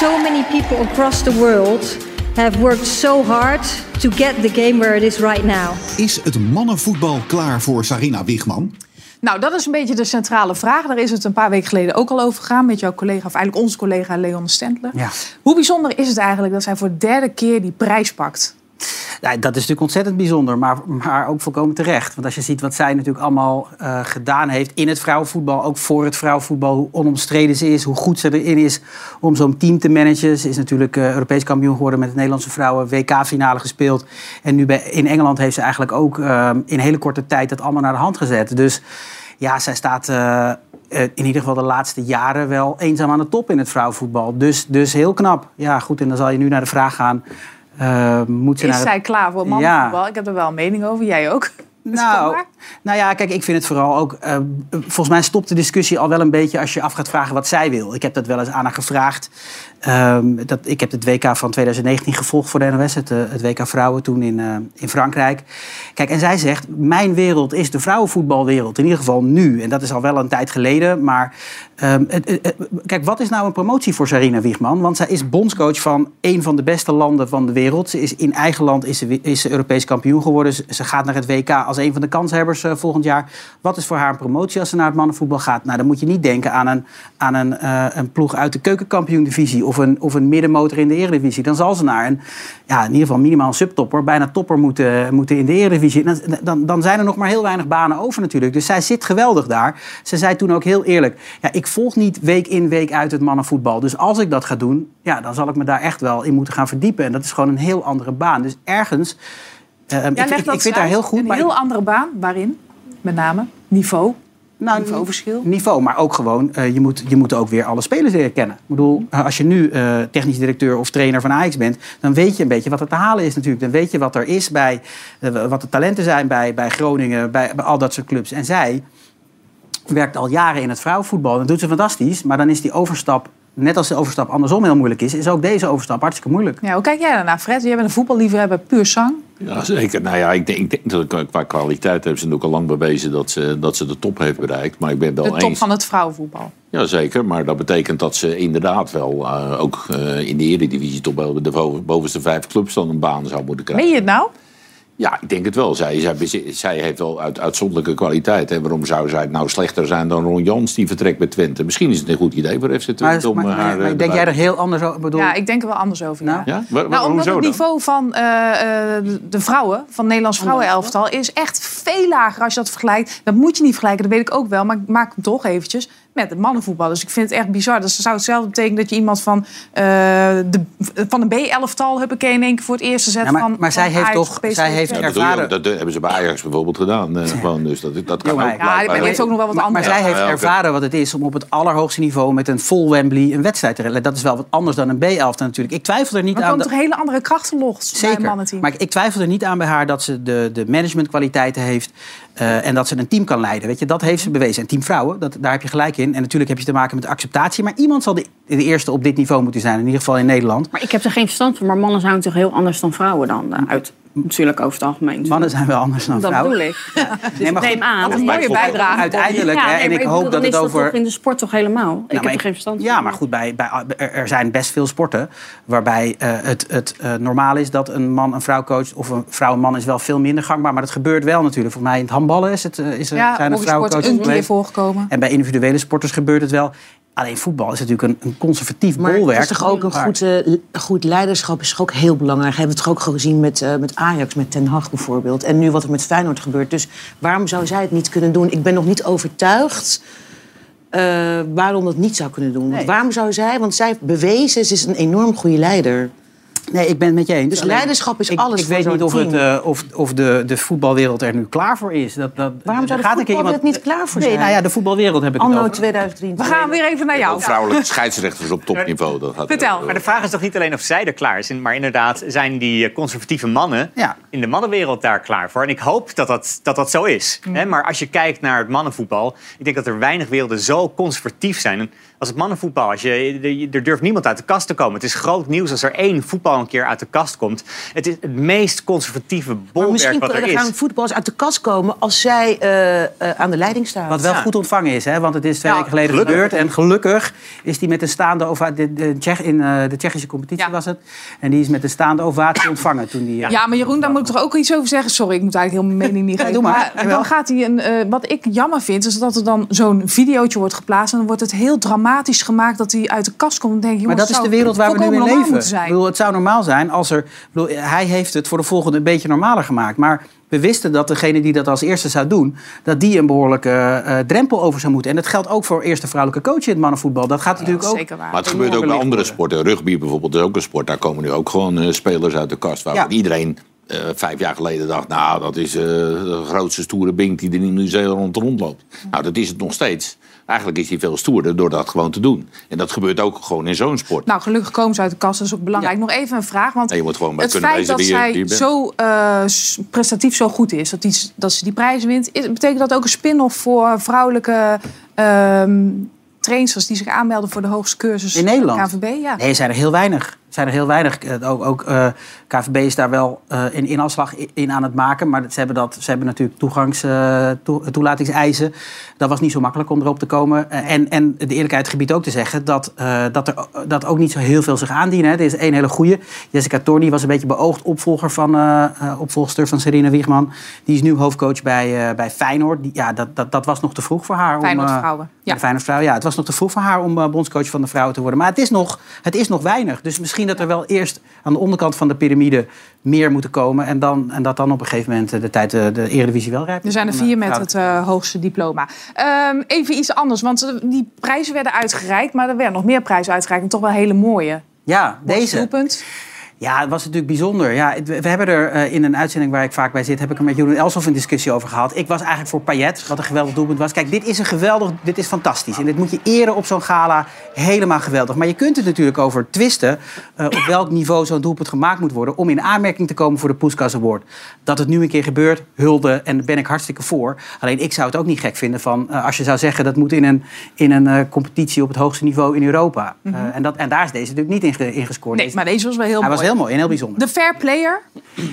So many people across the world have worked so hard to get the game where it is right now. Is het mannenvoetbal klaar voor Sarina Wiegman? Nou, dat is een beetje de centrale vraag. Daar is het een paar weken geleden ook al over gegaan met jouw collega, of eigenlijk onze collega Leon Stentler. Ja. Hoe bijzonder is het eigenlijk dat zij voor de derde keer die prijs pakt? Ja, dat is natuurlijk ontzettend bijzonder, maar, maar ook volkomen terecht. Want als je ziet wat zij natuurlijk allemaal eh, gedaan heeft in het vrouwenvoetbal, ook voor het vrouwenvoetbal, hoe onomstreden ze is, hoe goed ze erin is om zo'n team te managen. Ze is natuurlijk eh, Europees kampioen geworden met het Nederlandse vrouwen, WK-finale gespeeld. En nu bij, in Engeland heeft ze eigenlijk ook eh, in hele korte tijd dat allemaal naar de hand gezet. Dus ja, zij staat eh, in ieder geval de laatste jaren wel eenzaam aan de top in het vrouwenvoetbal. Dus, dus heel knap. Ja, goed, en dan zal je nu naar de vraag gaan. Eh, moet ze Is naar zij klaar voor mannenvoetbal? Ik heb er wel een mening over, jij ook. Nou, nou ja, kijk, ik vind het vooral ook. eh, volgens mij stopt de discussie al wel een beetje als je af gaat vragen wat zij wil. Ik heb dat wel eens aan haar gevraagd. Ehm, dat, ik heb het WK van 2019 gevolgd voor de NOS, het, eh, het WK Vrouwen toen in, eh, in Frankrijk. Kijk, en zij zegt: Mijn wereld is de vrouwenvoetbalwereld. In ieder geval nu. En dat is al wel een tijd geleden. Maar ehm, het- het- het- kijk, wat is nou een promotie voor Sarina Wiegman? Want zij is bondscoach van een van de beste landen van de wereld. Ze is in eigen land is ze, is ze Europees kampioen geworden. Ze, ze gaat naar het WK als een van de kanshebbers eh, volgend jaar. Wat is voor haar een promotie als ze naar het mannenvoetbal gaat? Nou, dan moet je niet denken aan een, aan een, eh, een ploeg uit de keukenkampioen-divisie of een, of een middenmotor in de eredivisie. Dan zal ze naar een, ja, in ieder geval minimaal subtopper, bijna topper moeten, moeten in de eredivisie. Dan, dan, dan zijn er nog maar heel weinig banen over natuurlijk. Dus zij zit geweldig daar. Ze zei toen ook heel eerlijk, ja, ik volg niet week in, week uit het mannenvoetbal. Dus als ik dat ga doen, ja, dan zal ik me daar echt wel in moeten gaan verdiepen. En dat is gewoon een heel andere baan. Dus ergens, eh, Ja, ik, vind uit. heel goed. Een maar heel andere baan. Waarin? Met name niveau. Nou, Niveauverschil. Niveau, maar ook gewoon, eh, je, moet, je moet ook weer alle spelers leren kennen. Ik bedoel, eh, als je nu eh, technisch directeur of trainer van Ajax bent, dan weet je een beetje wat er te halen is natuurlijk. Dan weet je wat er is bij, wat de talenten zijn bij, bij Groningen, bij, bij al dat soort clubs. En zij werkt al jaren in het vrouwenvoetbal. Dat doet ze fantastisch, maar dan is die overstap, net als de overstap andersom heel moeilijk is, is ook deze overstap hartstikke moeilijk. Ja, hoe kijk jij daarnaar, Fred? Jij bent een voetballiefhebber, puur zang. Ja, zeker. Nou ja, ik denk, ik denk dat qua- qua kwaliteit hebben ze natuurlijk al lang bewezen dat ze, dat ze de top heeft bereikt. Maar ik ben wel De top eens. van het vrouwenvoetbal. Ja, zeker. Maar dat betekent dat ze inderdaad wel eh, ook eh, in de Eredivisie toch wel de bovenste vijf clubs dan een baan zou moeten krijgen. Meen je het nou? Ja, ik denk het wel. Zij, zij, zij heeft wel uit, uitzonderlijke kwaliteit. En waarom zou zij nou slechter zijn dan Ron Jans die vertrekt bij Twente? Misschien is het een goed idee voor FC Twente Maar, om maar, eh, haar... maar eh, denk jij er heel anders over? Ik Bedoel, Ja, ik denk er wel anders over. Ja. Ja? Waar- waar- Nou, omdat het dan? niveau van eh, eh, de vrouwen, van het Nederlands vrouwenelftal, is echt veel lager als je dat vergelijkt. Dat moet je niet vergelijken, dat weet ik ook wel. Maar ik maak hem toch eventjes met het mannenvoetbal. Dus ik vind het echt bizar. Dus zou hetzelfde betekenen dat je iemand van, eh, de, van een B-elftal, huppakee, in één keer voor het eerste zet Ja, maar- van maar zij heeft toch- zij heeft Ja, dat, ook. dat hebben ze bij Ajax bijvoorbeeld gedaan. eh, gewoon, dus dat, dat kan ook. Ja, maar heeft ook nog wel wat maar, maar zij heeft ervaren wat het is om op het allerhoogste niveau met een vol Wembley een wedstrijd te redden. Dat is wel wat anders dan een B-elftal natuurlijk. Ik twijfel er niet Maar er aan. komen dat- toch hele andere krachten los bij een Zeker. mannenteam. Maar ik, ik twijfel er niet aan bij haar dat ze de, de managementkwaliteiten heeft. Eh, en dat ze een team kan leiden. Weet je, dat heeft ze bewezen. En team vrouwen, dat, daar heb je gelijk in. En natuurlijk heb je te maken met acceptatie. Maar iemand zal de, de eerste op dit niveau moeten zijn. In ieder geval in Nederland. Maar ik heb er geen verstand van. Maar mannen zijn toch heel anders dan vrouwen dan? eh, uit, natuurlijk over het algemeen. Mannen zijn wel anders dan Dat vrouwen. bedoel ik. Dus Nee, maar neem goed, aan. dat is een mooie bijdrage. Uiteindelijk, Ja, hè, nee, en ik hoop dat het is over- toch in de sport toch helemaal? ik heb er geen verstand van. Ja, maar goed, bij, bij, er, zijn best veel sporten waarbij eh, het, het eh, normaal is dat een man een vrouw coacht. Of een vrouw een man is wel veel minder gangbaar. Maar dat gebeurt wel natuurlijk. Voor mij in het handballen is het, eh, is er, ja, zijn er vrouwencoaches een keer voorgekomen. En bij individuele sporters gebeurt het wel. Alleen voetbal is natuurlijk een, een conservatief Maar bolwerk. het is toch ook een Maar- goed, eh, goed leiderschap is toch ook heel belangrijk. Hebben we het toch ook gezien met, eh, met Ajax, met Ten Hag bijvoorbeeld. En nu wat er met Feyenoord gebeurt. Dus waarom zou zij het niet kunnen doen? Ik ben nog niet overtuigd eh, waarom dat niet zou kunnen doen. Want waarom zou zij, want zij heeft bewezen, ze is een enorm goede leider. Nee, ik ben het met je eens. Dus Alleen, leiderschap is ik, alles Ik voor weet niet of, het, eh, of, of de, de voetbalwereld er nu klaar voor is. Dat, dat, Waarom zou de gaat een keer voetbalwereld niet klaar voor Nee, zijn? nou ja, de voetbalwereld heb ik Anno het over. 2023. We gaan weer even naar jou. Vrouwelijke scheidsrechters op topniveau. Dat gaat Vertel. Maar de vraag is toch niet alleen of zij er klaar zijn, maar inderdaad zijn die eh, conservatieve mannen in de mannenwereld daar klaar voor. En ik hoop dat dat, dat, dat zo is. Mm. Hè? Maar als je kijkt naar het mannenvoetbal, ik denk dat er weinig werelden zo conservatief zijn. Als het mannenvoetbal, als je, er durft niemand uit de kast te komen. Het is groot nieuws als er één voetbal een keer uit de kast komt. Het is het meest conservatieve Maar bolwerk misschien wat er gaan is. voetballers uit de kast komen als zij eh, eh, aan de leiding staan. Wat wel goed ontvangen is, hè? want het is twee weken geleden gelukkig. gebeurd. En gelukkig is die met een staande ovatie... De, de Tsjech, in eh, de Tsjechische competitie was het. En die is met een staande ovatie ontvangen toen die... Ja, maar Jeroen, daar moet ik toch ook iets over zeggen. Sorry, ik moet eigenlijk heel mijn mening niet geven. doe maar. Jawel. dan gaat hij een. eh, wat ik jammer vind, is dat er dan zo'n videootje wordt geplaatst. En dan wordt het heel dramatisch gemaakt dat hij uit de kast komt. En Maar dat is de wereld waar we nu in leven. moeten Ik Zijn. bedoel, het zou normaal zijn als er... bedoel, hij heeft het voor de volgende een beetje normaler gemaakt. Maar we wisten dat degene die dat als eerste zou doen... dat die een behoorlijke eh, drempel over zou moeten. En dat geldt ook voor eerste vrouwelijke coach in het mannenvoetbal. Dat gaat natuurlijk ook... Maar het gebeurt ook bij andere sporten. Rugby bijvoorbeeld is ook een sport. Daar komen nu ook gewoon eh, spelers uit de kast. Waar Ja. iedereen eh, vijf jaar geleden dacht... nou, dat is eh, de grootste stoere bink die er in Nieuw-Zeeland rondloopt. Nou, dat is het nog steeds. Eigenlijk is hij veel stoerder door dat gewoon te doen. En dat gebeurt ook gewoon in zo'n sport. Nou, gelukkig komen ze uit de kast. Dat is ook belangrijk. Nog even een vraag. Want Nee, je moet gewoon bij het kunnen feit dat wie je- zij je zo eh, prestatief zo goed is, dat, die, dat ze die prijzen wint, is, betekent dat ook een spin-off voor vrouwelijke ehm trainsters die zich aanmelden voor de hoogste cursus In Nederland? KVB? Ja. Nee, zijn er heel weinig. Zijn er heel weinig. Eh, Ook, ook eh, KVB is daar wel eh een inafslag i- in aan het maken. Maar ze hebben, dat, ze hebben natuurlijk toegangs, toe- toelatingseisen. Dat was niet zo makkelijk om erop te komen. En, en de eerlijkheid gebiedt ook te zeggen dat, dat er dat ook niet zo heel veel zich aandienen. Hè. Er is één hele goede. Jessica Torni was een beetje beoogd opvolger van, opvolgster van Serena Wiegman. Die is nu hoofdcoach bij, bij Feyenoord. Die, ja, dat, dat, dat was nog te vroeg voor haar. om, Feyenoord eh, vrouwen. Ja. Feyenoord vrouwen. Ja, het was nog te vroeg voor haar om bondscoach van de vrouwen te worden. Maar het is, nog, het is nog weinig. Dus misschien dat er wel eerst aan de onderkant van de piramide meer moeten komen. En, dan, en dat dan op een gegeven moment eh, de tijd de, de Eredivisie wel rijpt. Er zijn er vier met het eh, hoogste diploma. Ehm, even iets anders, want eh, die prijzen werden uitgereikt, maar er werden nog meer prijzen uitgereikt. En toch wel hele mooie. Ja, deze. Ja, het was natuurlijk bijzonder. Ja, we hebben er eh, in een uitzending waar ik vaak bij zit... heb ik er met Jeroen Elsof een discussie over gehad. Ik was eigenlijk voor Payet, wat een geweldig doelpunt was. Kijk, dit is een geweldig, dit is fantastisch. En dit moet je eren op zo'n gala. Helemaal geweldig. Maar je kunt het natuurlijk over twisten... eh, op welk niveau zo'n doelpunt gemaakt moet worden... om in aanmerking te komen voor de Puskas Award. Dat het nu een keer gebeurt, hulde. En daar ben ik hartstikke voor. Alleen ik zou het ook niet gek vinden van... eh, als je zou zeggen dat moet in een, in een competitie op het hoogste niveau in Europa. Mhm. en, dat, en daar is deze natuurlijk niet in, in gescoord. Nee, maar deze was wel heel mooi. Heel mooi en heel bijzonder. De fair player.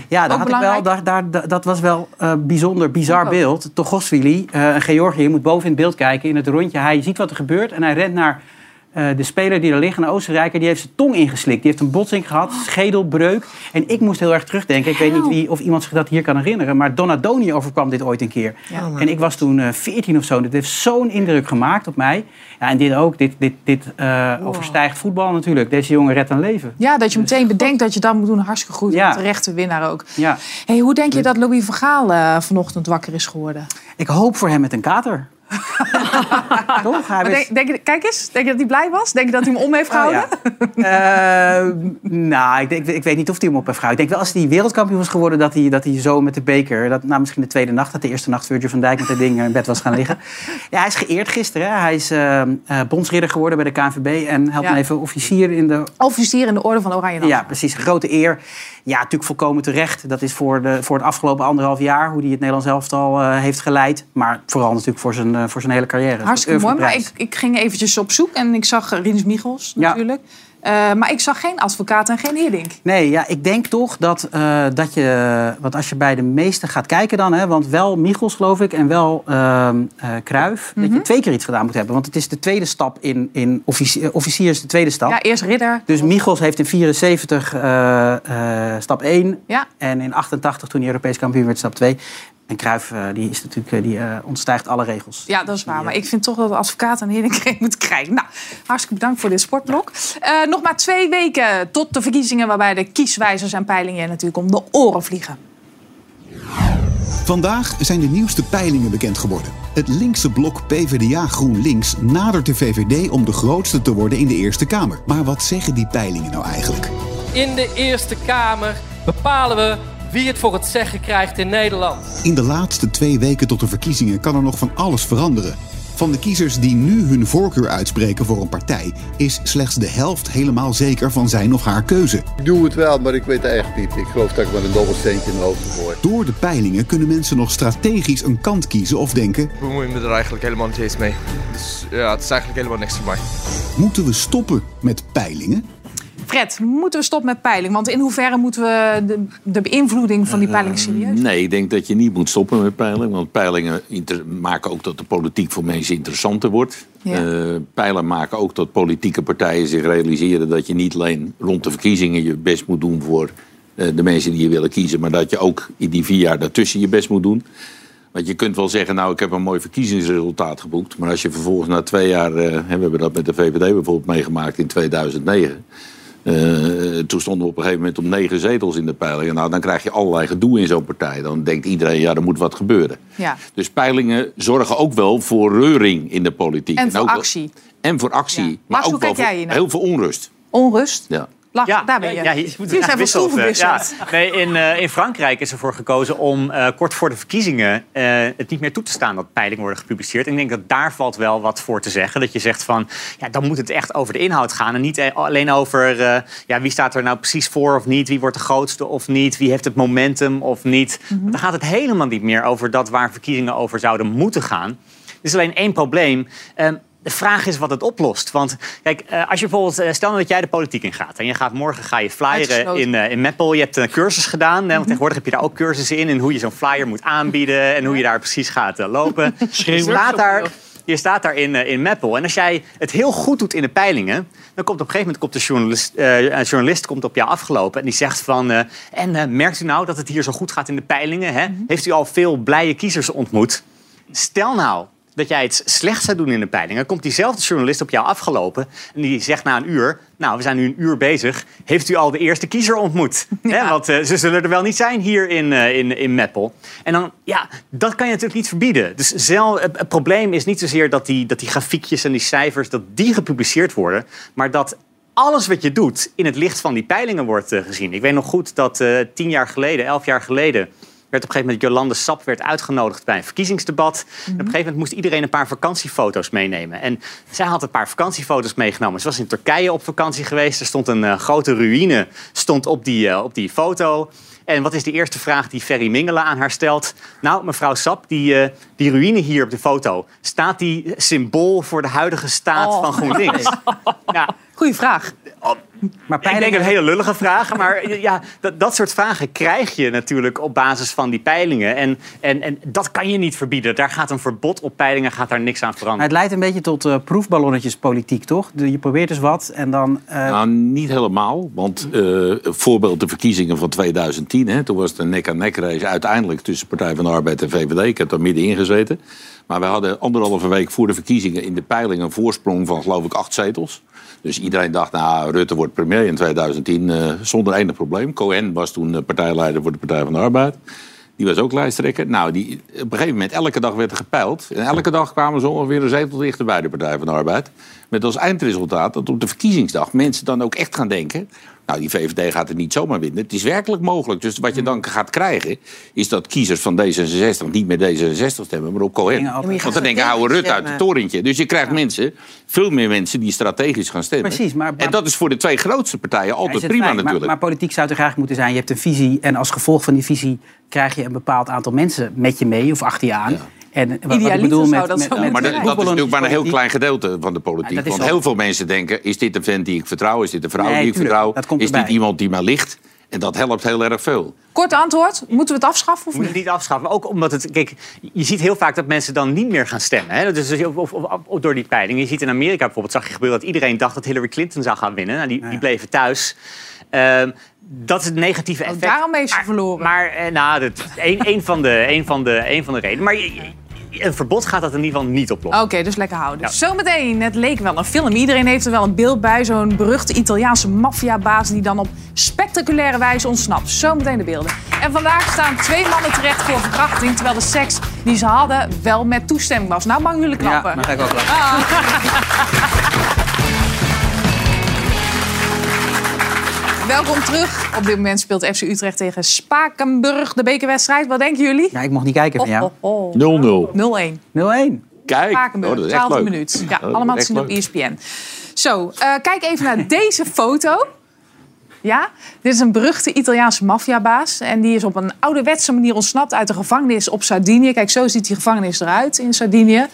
Ja, daar had ik wel, daar, dat was wel een bijzonder, bizar beeld. Togoshvili, eh een Georgië, je moet boven in het beeld kijken in het rondje. Hij ziet wat er gebeurt en hij rent naar eh, de speler die er ligt, een Oostenrijker. Die heeft zijn tong ingeslikt. Die heeft een botsing gehad, schedelbreuk. En ik moest heel erg terugdenken. Ik weet niet wie, of iemand zich dat hier kan herinneren. Maar Donadoni overkwam dit ooit een keer. Ja. En ik was toen eh 14 of zo. Dit heeft zo'n indruk gemaakt op mij. Ja, en dit ook. Dit, dit, dit eh, overstijgt voetbal natuurlijk. Deze jongen redt een leven. Ja, dat je meteen bedenkt dat je dat moet doen. Hartstikke goed. Ja. Terechte winnaar ook. Ja. Hey, hoe denk je dat Louis van Gaal eh, vanochtend wakker is geworden? Ik hoop voor hem met een kater. Toch? Hij denk, kijk eens, denk je dat hij blij was? Denk je dat hij hem om heeft gehouden? Eh, nou, ik, denk, ik weet niet of hij hem op heeft gehouden. Ik denk wel als hij wereldkampioen was geworden... dat hij, dat hij zo met de beker... Dat, nou, misschien de tweede nacht, dat de eerste nacht Virgil van Dijk met dat ding in bed was gaan liggen. Ja, hij is geëerd gisteren. Hè. Hij is eh, bondsridder geworden bij de KNVB. En helpt Ja. me even officier in de... Officier in de orde van Oranje. Ja, precies. Grote eer. Ja, natuurlijk volkomen terecht. Dat is voor, de, voor het afgelopen anderhalf jaar... hoe hij het Nederlands elftal eh, heeft geleid. Maar vooral natuurlijk voor zijn, eh, voor zijn hele carrière. Hartstikke mooi. Maar ik, ik ging eventjes op zoek en ik zag eh, Rinus Michels natuurlijk. Eh, maar ik zag geen advocaat en geen Hiddink. Nee, ja, ik denk toch dat, eh, dat je... Want als je bij de meeste gaat kijken dan... Hè, want wel Michels, geloof ik, en wel ehm eh Kruif... dat Mhm. je twee keer iets gedaan moet hebben. Want het is de tweede stap in... in offici- officier is de tweede stap. Ja, eerst ridder. Dus Michels heeft in 74 eh, eh, stap 1. Ja. En in 88, toen hij Europees kampioen werd, stap 2. En Cruijff, eh, die, is natuurlijk, eh, die eh, ontstijgt alle regels. Ja, dat is waar. Maar ik vind toch dat de advocaat een geen moet krijgen. Nou, hartstikke bedankt voor dit sportblok. Eh, nog maar twee weken tot de verkiezingen... waarbij de kieswijzers en peilingen natuurlijk om de oren vliegen. Vandaag zijn de nieuwste peilingen bekend geworden. Het linkse blok PvdA GroenLinks nadert de VVD om de grootste te worden in de Eerste Kamer. Maar wat zeggen die peilingen nou eigenlijk? in de Eerste Kamer bepalen we wie het voor het zeggen krijgt in Nederland. In de laatste twee weken tot de verkiezingen kan er nog van alles veranderen. Van de kiezers die nu hun voorkeur uitspreken voor een partij, is slechts de helft helemaal zeker van zijn of haar keuze. Ik doe het wel, maar ik weet het echt niet. Ik geloof dat ik met een dobbelsteentje in mijn hoofd gooi. Door de peilingen kunnen mensen nog strategisch een kant kiezen of denken: Ik bemoei me er eigenlijk helemaal niet eens mee. Dus ja, het is eigenlijk helemaal niks voor mij. moeten we stoppen met peilingen? Fred, moeten we stoppen met peiling? Want in hoeverre moeten we de, de beïnvloeding van die peiling serieus Nee, ik denk dat je niet moet stoppen met peilingen. Want peilingen inter- maken ook dat de politiek voor mensen interessanter wordt. Ja. Eh, peilen maken ook dat politieke partijen zich realiseren dat je niet alleen rond de verkiezingen je best moet doen voor eh, de mensen die je willen kiezen. Maar dat je ook in die vier jaar daartussen je best moet doen. Want je kunt wel zeggen, nou ik heb een mooi verkiezingsresultaat geboekt. Maar als je vervolgens na twee jaar, eh, we hebben dat met de VVD bijvoorbeeld meegemaakt in 2009. Eh, toen stonden we op een gegeven moment op negen zetels in de peilingen. Nou, dan krijg je allerlei gedoe in zo'n partij. Dan denkt iedereen, ja, er moet wat gebeuren. Ja. Dus peilingen zorgen ook wel voor reuring in de politiek. En voor wel- actie. en voor actie. Maar ook wel voor heel veel onrust. Onrust? Ja. Lach, daar ben je. Ja, je moet het zijn van Ja. Nee, in, eh, in Frankrijk is ervoor gekozen om eh, kort voor de verkiezingen eh, het niet meer toe te staan dat peilingen worden gepubliceerd. En ik denk dat daar valt wel wat voor te zeggen. Dat je zegt van, ja, dan moet het echt over de inhoud gaan. En niet alleen over ja, wie staat er nou precies voor of niet. Wie wordt de grootste of niet. Wie heeft het momentum of niet. Mhm. Dan gaat het helemaal niet meer over dat waar verkiezingen over zouden moeten gaan. Er is alleen één probleem. Ehm, de vraag is wat het oplost. Want kijk, eh, als je bijvoorbeeld, eh, stel nou dat jij de politiek in gaat en je gaat morgen ga je flyeren in, eh, in Meppel. Je hebt een cursus gedaan, hè, want tegenwoordig heb je daar ook cursussen in, in hoe je zo'n flyer moet aanbieden en hoe je daar precies gaat lopen. je staat daar, je staat daar in, in Meppel. En als jij het heel goed doet in de peilingen, dan komt op een gegeven moment komt de journalist, een journalist komt op jou afgelopen en die zegt van, en merkt u nou dat het hier zo goed gaat in de peilingen? Hè? Heeft u al veel blije kiezers ontmoet? Stel nou dat jij het slecht zou doen in de peilingen, komt diezelfde journalist op jou afgelopen en die zegt na een uur, nou, we zijn nu een uur bezig, heeft u al de eerste kiezer ontmoet? Hè, want eh, ze zullen er wel niet zijn hier in, eh, in, in Meppel. En dan, ja, dat kan je natuurlijk niet verbieden. Dus zelf, het, het probleem is niet zozeer dat die, dat die grafiekjes en die cijfers, dat die gepubliceerd worden, maar dat alles wat je doet in het licht van die peilingen wordt eh, gezien. Ik weet nog goed dat tien jaar geleden, elf jaar geleden werd op een gegeven moment Jolande Sap werd uitgenodigd bij een verkiezingsdebat. En op een gegeven moment moest iedereen een paar vakantiefoto's meenemen. En zij had een paar vakantiefoto's meegenomen. Ze was in Turkije op vakantie geweest. Er stond een eh, grote ruïne stond op, die, eh, op die foto. En wat is de eerste vraag die Ferry Mingelen aan haar stelt? Nou, mevrouw Sap, die, eh, die ruïne hier op de foto... staat die symbool voor de huidige staat Oh. van GroenLinks? ja, Goeie vraag. Maar ik denk een hele lullige vraag. Maar ja, dat, dat soort vragen krijg je natuurlijk op basis van die peilingen. En, en, en dat kan je niet verbieden. Daar gaat een verbod op peilingen gaat daar niks aan Maar veranderen. het leidt een beetje tot eh, proefballonnetjespolitiek, toch? Je probeert dus wat en dan... eh, Nou, niet helemaal. Want eh voorbeeld de verkiezingen van 2010. Hè, toen was het een nek-aan-nek race uiteindelijk tussen Partij van de Arbeid en VVD. Ik heb daar middenin gezeten. Maar we hadden anderhalve week voor de verkiezingen in de peiling een voorsprong van geloof ik acht zetels. Dus iedereen dacht, nou, Rutte wordt premier in 2010 eh, zonder enig probleem. Cohen was toen eh, partijleider voor de Partij van de Arbeid. Die was ook lijsttrekker. Nou, die, op een gegeven moment, elke dag werd er gepeild. En elke dag kwamen ze ongeveer een zetel dichter bij de Partij van de Arbeid. Met als eindresultaat dat op de verkiezingsdag mensen dan ook echt gaan denken... nou, die VVD gaat het niet zomaar winnen. Het is werkelijk mogelijk. Dus wat je dan gaat krijgen, is dat kiezers van D66 niet meer D66 stemmen, maar op Cohen. maar Want dan denken, houden Rutte uit het torentje. Dus je krijgt mensen, veel meer mensen die strategisch gaan stemmen. Precies, maar- en dat is voor de twee grootste partijen altijd prima fijn, natuurlijk. Maar, politiek zou toch eigenlijk moeten zijn: je hebt een visie en als gevolg van die visie krijg je een bepaald aantal mensen met je mee of achter je aan. En wat- wat ik Idealiter bedoel met, dat met, zo met- Maar dat, is natuurlijk maar een heel klein gedeelte van de politiek. Is Want heel veel mensen denken, is dit een vent die ik vertrouw? Is dit een vrouw Nee, die ik tuurlijk, vertrouw? dat komt is dit iemand die mij ligt? En dat helpt heel erg veel. Kort antwoord. Moeten we het afschaffen of We moeten niet? het niet afschaffen. Ook omdat het. Kijk, je ziet heel vaak dat mensen dan niet meer gaan stemmen. Hè? Dus of, of, of- of door die peiling. Je ziet in Amerika bijvoorbeeld, zag je gebeuren dat iedereen dacht dat Hillary Clinton zou gaan winnen. Nou, die, die bleven thuis. Ehm, dat is het negatieve effect. Daarom is ze verloren. Maar eh, nou, dat een, een, van de, een, van de, een van de redenen. Maar je- een verbod gaat dat in ieder geval niet oplossen. Oké, dus lekker houden. Zometeen, het leek wel een film. Iedereen heeft er wel een beeld bij. Zo'n beruchte Italiaanse maffiabaas die dan op spectaculaire wijze ontsnapt. Zometeen de beelden. En vandaag staan twee mannen terecht voor verkrachting... terwijl de seks die ze hadden wel met toestemming was. Nou, mogen jullie klappen. Ja, dan ga ik ook klappen. Ah. Welkom terug. Op dit moment speelt FC Utrecht tegen Spakenburg de bekerwedstrijd. Wat denken jullie? Ja, ik mocht niet kijken van jou. Oh, oh, 0-0. 0-1. 0-1. Kijk, Spakenburg, oh, dat is echt 12e leuk. minuut. Ja, Oh, dat allemaal te zien op. ESPN. Zo, eh, kijk even naar deze foto. Ja, dit is een beruchte Italiaanse maffiabaas. En die is op een ouderwetse manier ontsnapt uit de gevangenis op Sardinië. Kijk, zo ziet die gevangenis eruit in Sardinië.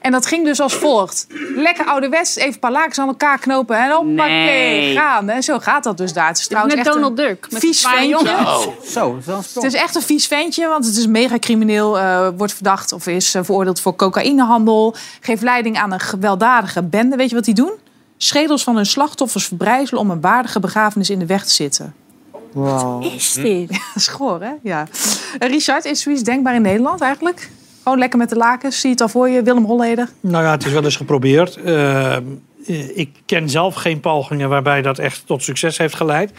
En dat ging dus als volgt. Lekker ouderwets, even een paar lakens aan elkaar knopen en hoppakee, Nee. gaan. En zo gaat dat dus daar. Het is trouwens Met echt Donald een Duck. Met vies ventje. jongens. Zo. Het is echt een vies ventje, want het is mega crimineel. eh, wordt verdacht of is eh, veroordeeld voor cocaïnehandel. Geeft leiding aan een gewelddadige bende. Weet je wat die doen? Schedels van hun slachtoffers verbrijzelen om een waardige begrafenis in de weg te zitten. Wow. Is dit? Goor, hè? Ja. Richard, is zoiets denkbaar in Nederland eigenlijk? Gewoon lekker met de lakens. Zie je het al voor je? Willem Holleder. Nou ja, het is wel eens geprobeerd. Uh, ik ken zelf geen pogingen waarbij dat echt tot succes heeft geleid.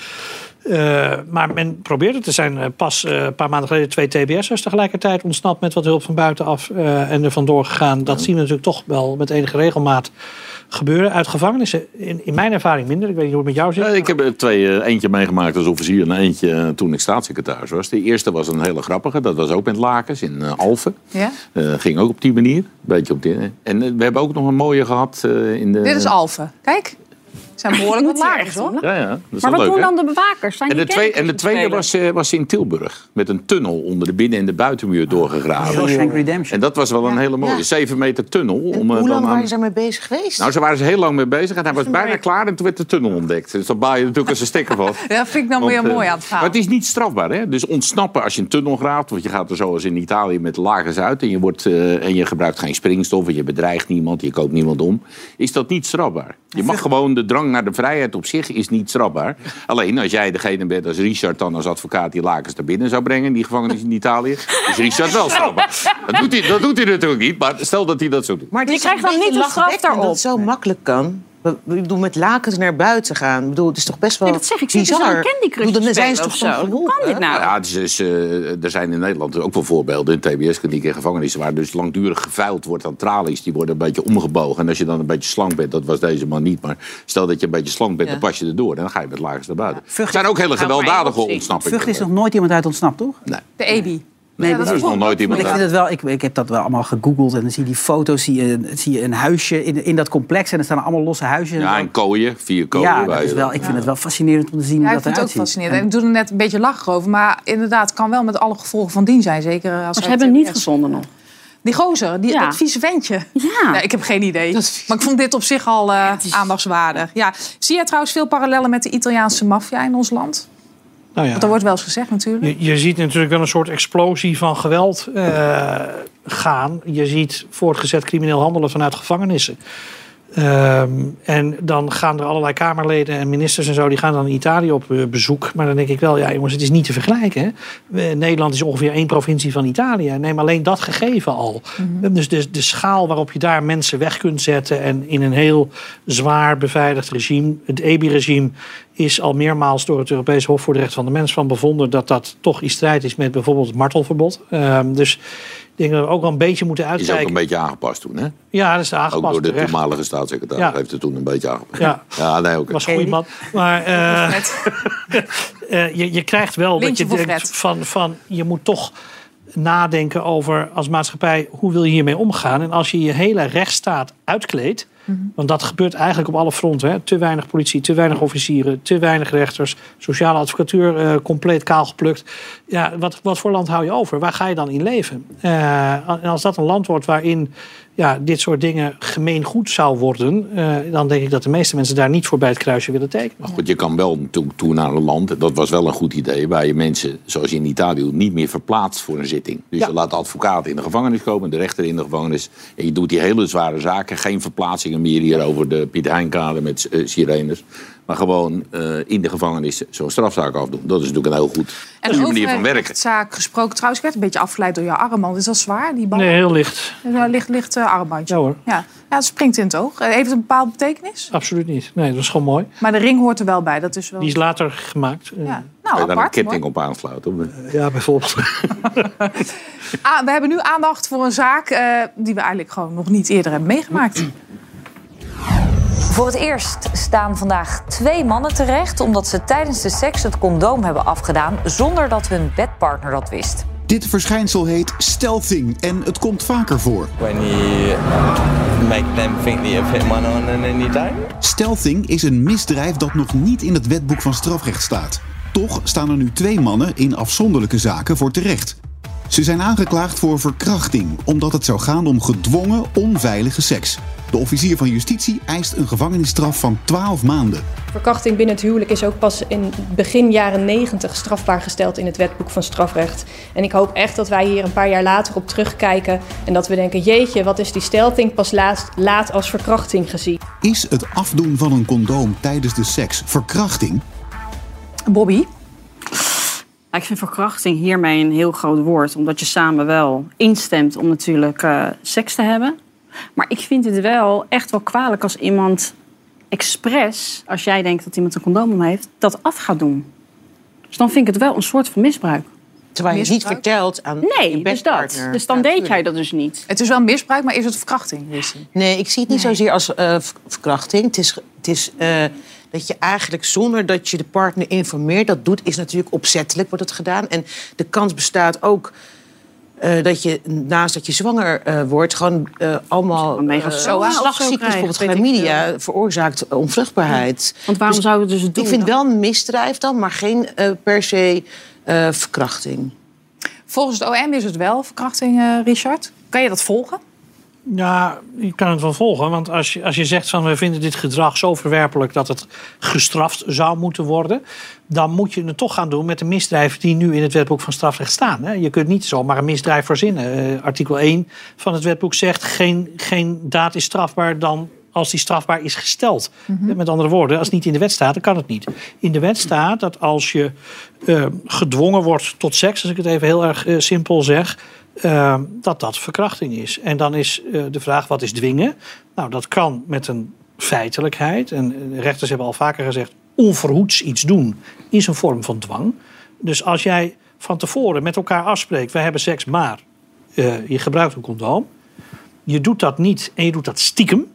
Uh, maar men probeert het. Er zijn uh, pas uh, een paar maanden geleden twee TBS'ers tegelijkertijd ontsnapt met wat hulp van buitenaf en er vandoor gegaan. Dat zien we natuurlijk toch wel met enige regelmaat gebeuren. Uit gevangenissen, in, in mijn ervaring minder. Ik weet niet hoe het met jou zit. ik heb er twee, eentje meegemaakt als officier en eentje toen ik staatssecretaris was. De eerste was een hele grappige. Dat was ook met Lakens in Alphen. Ja? ging ook op die manier. Beetje op die, en we hebben ook nog een mooie gehad in de... Dit is Alphen. Kijk. Zijn behoorlijk wat hoor. Ja, ja. Dat is Maar wat leuk, doen hè? dan de bewakers? Zijn En de, twee, en de tweede was, eh, was in Tilburg. Met een tunnel onder de binnen- en de buitenmuur doorgegraven. Shawshank Redemption. En dat was wel een hele mooie. Ja. Zeven meter tunnel. Om, eh, Hoe dan lang aan- waren ze daarmee bezig geweest? Nou, ze waren ze heel lang mee bezig. En hij was bijna klaar en toen werd de tunnel ontdekt. Dus dan baal je natuurlijk als een stekker van. Dat vind ik nou Want, weer eh, mooi aan het verhaal. Maar het is niet strafbaar. Hè? Dus ontsnappen als je een tunnel graaft. Want je gaat er zoals in Italië met lagers uit. En je, wordt, eh, en je gebruikt geen springstof. En je bedreigt niemand. Je koopt niemand om. Is dat niet strafbaar. Je mag gewoon de drang naar de vrijheid op zich is niet strafbaar. Alleen als jij degene bent als Richard dan als advocaat die lakens naar binnen zou brengen. in Die gevangenis in Italië. Is Richard wel strafbaar. Dat doet, hij, dat doet hij natuurlijk niet. Maar stel dat hij dat zou doen. Maar Je is krijgt een dan niet de straf daarop. Dat het zo makkelijk kan. Ik bedoel, met lakens naar buiten gaan. Ik bedoel, het is toch best wel Nee, dat zeg ik. Ze bizar. Candy Crush Ik bedoel, dan zijn ze toch zo? Hoe kan dit nou? Ja, het is, dus, eh, er zijn in Nederland ook wel voorbeelden in TBS-klinieken en gevangenissen waar dus langdurig geveild wordt aan tralies. Die worden een beetje omgebogen. En als je dan een beetje slank bent, dat was deze man niet, maar stel dat je een beetje slank bent, Ja. dan pas je erdoor. En dan ga je met lakens naar buiten. Er zijn ook hele gewelddadige ontsnappingen. Vught is nog nooit iemand uit ontsnapt, toch? Nee, De EBI. Nee, Ja, dat is nog nooit iemand Ik, vind het wel, ik, ik heb dat wel allemaal gegoogeld en dan zie je die foto's, zie je, zie je een huisje in, in dat complex en er staan allemaal losse huizen. en Ja, en kooien, vier kooien. ja dat is wel, ik vind het wel fascinerend om te zien Ja, hoe ik dat vind het ook eruit ziet. fascinerend. En ik doe er net een beetje lachen over. Maar inderdaad, het kan wel met alle gevolgen van dien zijn. Zeker als Maar ze hebben hem niet TBS. gevonden nog. Die gozer, die, Ja. dat vieze ventje. Ja. Nee, ik heb geen idee. Maar ik vond dit op zich al eh, aandachtswaardig. Ja. Zie jij trouwens veel parallellen met de Italiaanse maffia in ons land? Nou ja. Want dat wordt wel eens gezegd natuurlijk. Je, je ziet natuurlijk wel een soort explosie van geweld eh, gaan. Je ziet voortgezet crimineel handelen vanuit gevangenissen. Ehm, en dan gaan er allerlei Kamerleden en ministers en zo... die gaan dan in Italië op eh, bezoek. Maar dan denk ik wel, ja jongens, het is niet te vergelijken. Hè? Eh, Nederland is ongeveer één provincie van Italië. Neem alleen dat gegeven al. Dus de, de schaal waarop je daar mensen weg kunt zetten... en in een heel zwaar beveiligd regime... het EBI-regime is al meermaals door het Europees Hof voor de Rechten van de Mens van bevonden... dat dat toch in strijd is met bijvoorbeeld het martelverbod. Ehm, dus denk dat we ook wel een beetje moeten Is ook uitkijken. een beetje aangepast toen, hè? Ja, dat is aangepast. Ook door de terecht. toenmalige staatssecretaris Ja. heeft het toen een beetje aangepast. Ja. ja nee, oké. was een goede man. Maar eh, eh, je, je krijgt wel dat je denkt Fred. van, van je moet toch nadenken over als maatschappij hoe wil je hiermee omgaan. En als je je hele rechtsstaat uitkleedt, want dat gebeurt eigenlijk op alle fronten. Hè. Te weinig politie, te weinig officieren, te weinig rechters, sociale advocatuur eh, compleet kaal geplukt. Ja, wat, wat voor land hou je over? Waar ga je dan in leven? Eh, en als dat een land wordt waarin ja, dit soort dingen gemeengoed zou worden, eh, dan denk ik dat de meeste mensen daar niet voor bij het kruisje willen tekenen. Maar goed, je kan wel toe naar een land, dat was wel een goed idee, waar je mensen, zoals je in Italië doet, niet meer verplaatst voor een zitting. Dus Ja. je laat de advocaat in de gevangenis komen, de rechter in de gevangenis. En je doet die hele zware zaken, geen verplaatsingen meer hier over de Piet Heinkade met eh, sirenes. Maar gewoon eh, in de gevangenis zo'n strafzaak afdoen. Dat is natuurlijk een heel goed En over manier van werken. rechtszaak gesproken. Trouwens, ik werd een beetje afgeleid door jouw armband. Is dat zwaar, die bal? Nee, heel licht. Een licht, licht eh, armbandje. Ja hoor, Ja. ja, het springt in het oog. Eh, Heeft het een bepaalde betekenis? absoluut niet. Nee, dat is gewoon mooi. Maar de ring hoort er wel bij. Dat is wel... Die is later gemaakt. Eh, Ja, Kan nou, je daar een ketting op aansluiten? Ja, bijvoorbeeld. Ah, we hebben nu aandacht voor een zaak eh, die we eigenlijk gewoon nog niet eerder hebben meegemaakt. Voor het eerst staan vandaag twee mannen terecht omdat ze tijdens de seks het condoom hebben afgedaan zonder dat hun bedpartner dat wist. Dit verschijnsel heet stealthing en het komt vaker voor. When you make them think that you're putting one on and then you don't. Stealthing is een misdrijf dat nog niet in het wetboek van strafrecht staat. Toch staan er nu twee mannen in afzonderlijke zaken voor terecht. Ze zijn aangeklaagd voor verkrachting, omdat het zou gaan om gedwongen, onveilige seks. De officier van justitie eist een gevangenisstraf van 12 maanden. Verkrachting binnen het huwelijk is ook pas in begin jaren 90 strafbaar gesteld in het wetboek van strafrecht. En ik hoop echt dat wij hier een paar jaar later op terugkijken en dat we denken: jeetje, wat is die stelting pas laat, laat als verkrachting gezien? Is het afdoen van een condoom tijdens de seks verkrachting? Bobby? Ik vind verkrachting hiermee een heel groot woord. Omdat je samen wel instemt om natuurlijk eh, seks te hebben. Maar ik vind het wel echt wel kwalijk als iemand expres, als jij denkt dat iemand een condoom om heeft, dat af gaat doen. Dus dan vind ik het wel een soort van misbruik. Terwijl je niet vertelt aan Nee, je dus dat. Dus dan Ja, deed jij dat dus niet. Het is wel misbruik, maar is het verkrachting, Lucy? Nee, ik zie het niet zozeer als eh, verkrachting. Het is, het is eh, dat je eigenlijk zonder dat je de partner informeert... dat doet, is natuurlijk opzettelijk, wordt het gedaan. En de kans bestaat ook eh, dat je naast dat je zwanger eh, wordt... gewoon eh, allemaal zo slagziektes, bijvoorbeeld chlamydia... veroorzaakt onvruchtbaarheid. Want waarom zouden we dus het doen Ik vind dan? wel een misdrijf dan, maar geen eh, per se eh, verkrachting. Volgens het OM is het wel verkrachting, eh, Richard. Kan je dat volgen? Ja, je kan het wel volgen. Want als je, als je zegt van we vinden dit gedrag zo verwerpelijk dat het gestraft zou moeten worden. Dan moet je het toch gaan doen met de misdrijven die nu in het wetboek van strafrecht staan. hè. Je kunt niet zomaar een misdrijf verzinnen. Eh, artikel 1 van het wetboek zegt geen, geen daad is strafbaar dan als die strafbaar is gesteld. Met andere woorden, als het niet in de wet staat, dan kan het niet. In de wet staat dat als je eh, gedwongen wordt tot seks, als ik het even heel erg eh, simpel zeg, eh, dat dat verkrachting is. En dan is eh, de vraag, wat is dwingen? Nou, dat kan met een feitelijkheid. En eh, rechters hebben al vaker gezegd, onverhoeds iets doen is een vorm van dwang. Dus als jij van tevoren met elkaar afspreekt, wij hebben seks, maar eh, je gebruikt een condoom. Je doet dat niet en je doet dat stiekem.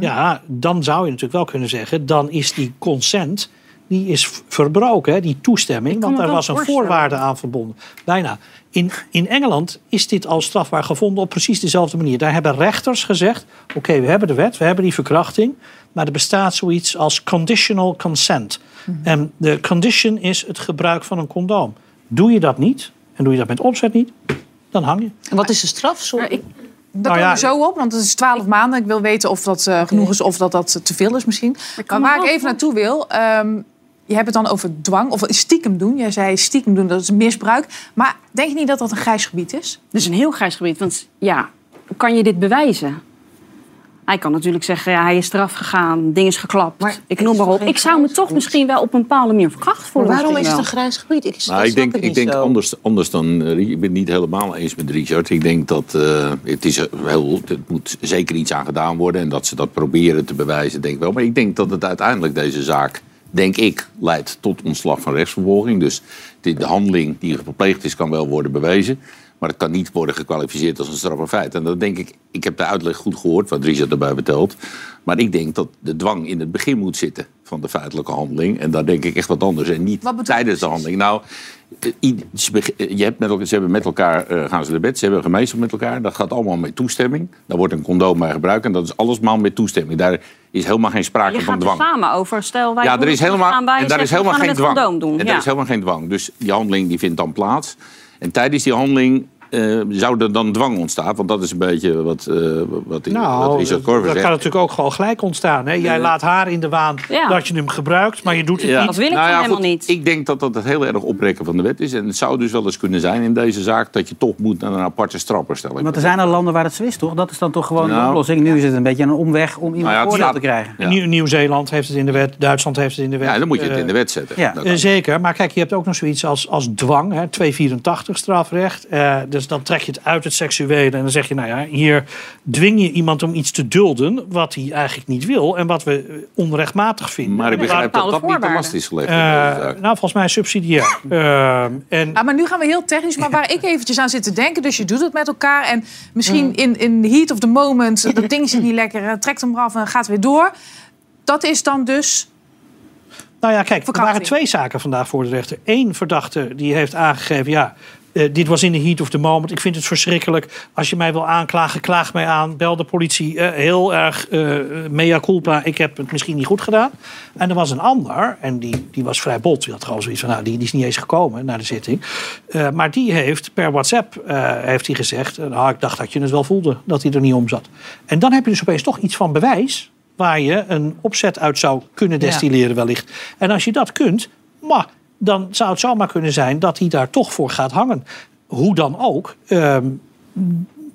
Ja, dan zou je natuurlijk wel kunnen zeggen, dan is die consent die is verbroken, hè, die toestemming. Want daar was een voorwaarde aan verbonden. Bijna. In, in Engeland is dit al strafbaar gevonden op precies dezelfde manier. Daar hebben rechters gezegd, oké, we hebben de wet, we hebben die verkrachting. Maar er bestaat zoiets als conditional consent. En de condition is het gebruik van een condoom. Doe je dat niet, en doe je dat met opzet niet, dan hang je. En wat is de straf? Sorry. Daar Nou ja, zo op, want het is 12 maanden. Ik wil weten of dat eh, genoeg is of dat dat te veel is misschien. Maar waar ik even naartoe wil... ehm, je hebt het dan over dwang of stiekem doen. Jij zei stiekem doen, dat is misbruik. Maar denk je niet dat dat een grijs gebied is? Dat is een heel grijs gebied. Want ja, kan je dit bewijzen? Hij kan natuurlijk zeggen, ja, hij is eraf gegaan, ding is geklapt. ik noem maar op. Ik zou me toch misschien wel op een bepaalde manier verkracht voelen. Maar waarom is het een grijs gebied? Ik, Nou, dat ik denk, ik denk anders, anders dan. eh, ik ben het niet helemaal eens met Richard. Ik denk dat eh, het, is heel, het moet zeker iets aan gedaan worden. En dat ze dat proberen te bewijzen, denk ik wel. Maar ik denk dat het uiteindelijk deze zaak, denk ik, leidt tot ontslag van rechtsvervolging. Dus de, de handeling die gepleegd is, kan wel worden bewezen. Maar het kan niet worden gekwalificeerd als een strafbaar feit. En dat denk ik, ik heb de uitleg goed gehoord, wat Richard erbij vertelt. Maar ik denk dat de dwang in het begin moet zitten van de feitelijke handeling. En daar denk ik echt wat anders. En niet tijdens de handeling. Nou, eh, beg- je hebt met elkaar, ze hebben met elkaar, eh, gaan ze naar bed, ze hebben een gemeenschap met elkaar. Dat gaat allemaal met toestemming. Daar wordt een condoom bij gebruikt en dat is allesmaal met toestemming. Daar is helemaal geen sprake Je van gaat er dwang. samen over. Stel, wij Ja, er is helemaal, en daar is helemaal geen dwang. condoom doen. En daar is helemaal geen dwang. Dus die handeling die vindt dan plaats. En tijdens die handeling eh, zou er dan dwang ontstaan. Want dat is een beetje wat, eh wat, wat Richard dat Corver kan zegt. natuurlijk ook gewoon gelijk ontstaan. Hè? Jij laat haar in de waan Ja. dat je hem gebruikt, maar je doet het Ja. niet. Dat wil ik Nou ja, helemaal goed, niet. Ik denk dat dat het heel erg oprekken van de wet is. En het zou dus wel eens kunnen zijn in deze zaak... dat je toch moet naar een aparte strapper stellen. Want er zijn al landen waar het zo is, toch? Dat is dan toch gewoon de Nou. oplossing. Nu is het een beetje een omweg om iemand Nou te krijgen. Nieuw-Zeeland heeft het in de wet, Duitsland heeft het in de wet. Ja, dan moet je het Eh, in de wet zetten. Dat zeker, maar kijk, je hebt ook nog zoiets als, als dwang, hè, 284 strafrecht. Eh, dus dan trek je het uit het seksuele en dan zeg je, nou ja, hier dwing je iemand om iets te dulden wat hij eigenlijk niet wil en wat we eh, onrechtmatig vinden. Maar ik begrijp dat dat niet te is gelegd. Eh, nou, volgens mij subsidiair. Eh, en Ah, maar nu gaan we heel technisch. Maar waar ik eventjes aan zit te denken. Dus je doet het met elkaar. En misschien in, in the heat of the moment. Dat ding zit niet lekker. Trekt hem eraf en gaat weer door. dat is dan dus... Nou ja, kijk, er waren twee zaken vandaag voor de rechter. Eén verdachte die heeft aangegeven, ja, eh, dit was in de heat of the moment. Ik vind het verschrikkelijk. Als je mij wil aanklagen, klaag mij aan. Bel de politie. Eh, heel erg eh, mea culpa. Ik heb het misschien niet goed gedaan. En er was een ander, en die, die was vrij bot. Die had gewoon zoiets van, nou, die, die is niet eens gekomen naar de zitting. Maar die heeft per WhatsApp heeft hij gezegd... nou, ik dacht dat je het wel voelde, dat hij er niet om zat. En dan heb je dus opeens toch iets van bewijs... waar je een opzet uit zou kunnen Ja. destilleren wellicht. En als je dat kunt, maar dan zou het zomaar kunnen zijn dat hij daar toch voor gaat hangen. Hoe dan ook. ehm,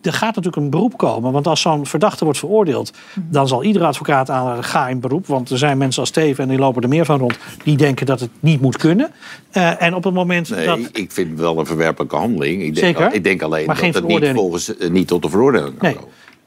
er gaat natuurlijk een beroep komen. Want als zo'n verdachte wordt veroordeeld, dan zal iedere advocaat aan ga in beroep. Want er zijn mensen als Steven, en die lopen er meer van rond, die denken dat het niet moet kunnen. Eh, en op het moment Nee, dat. ik vind het wel een verwerpelijke handeling. Ik denk, Zeker. Ik denk alleen dat het niet, volgens, eh, niet tot de veroordeling kan Nee.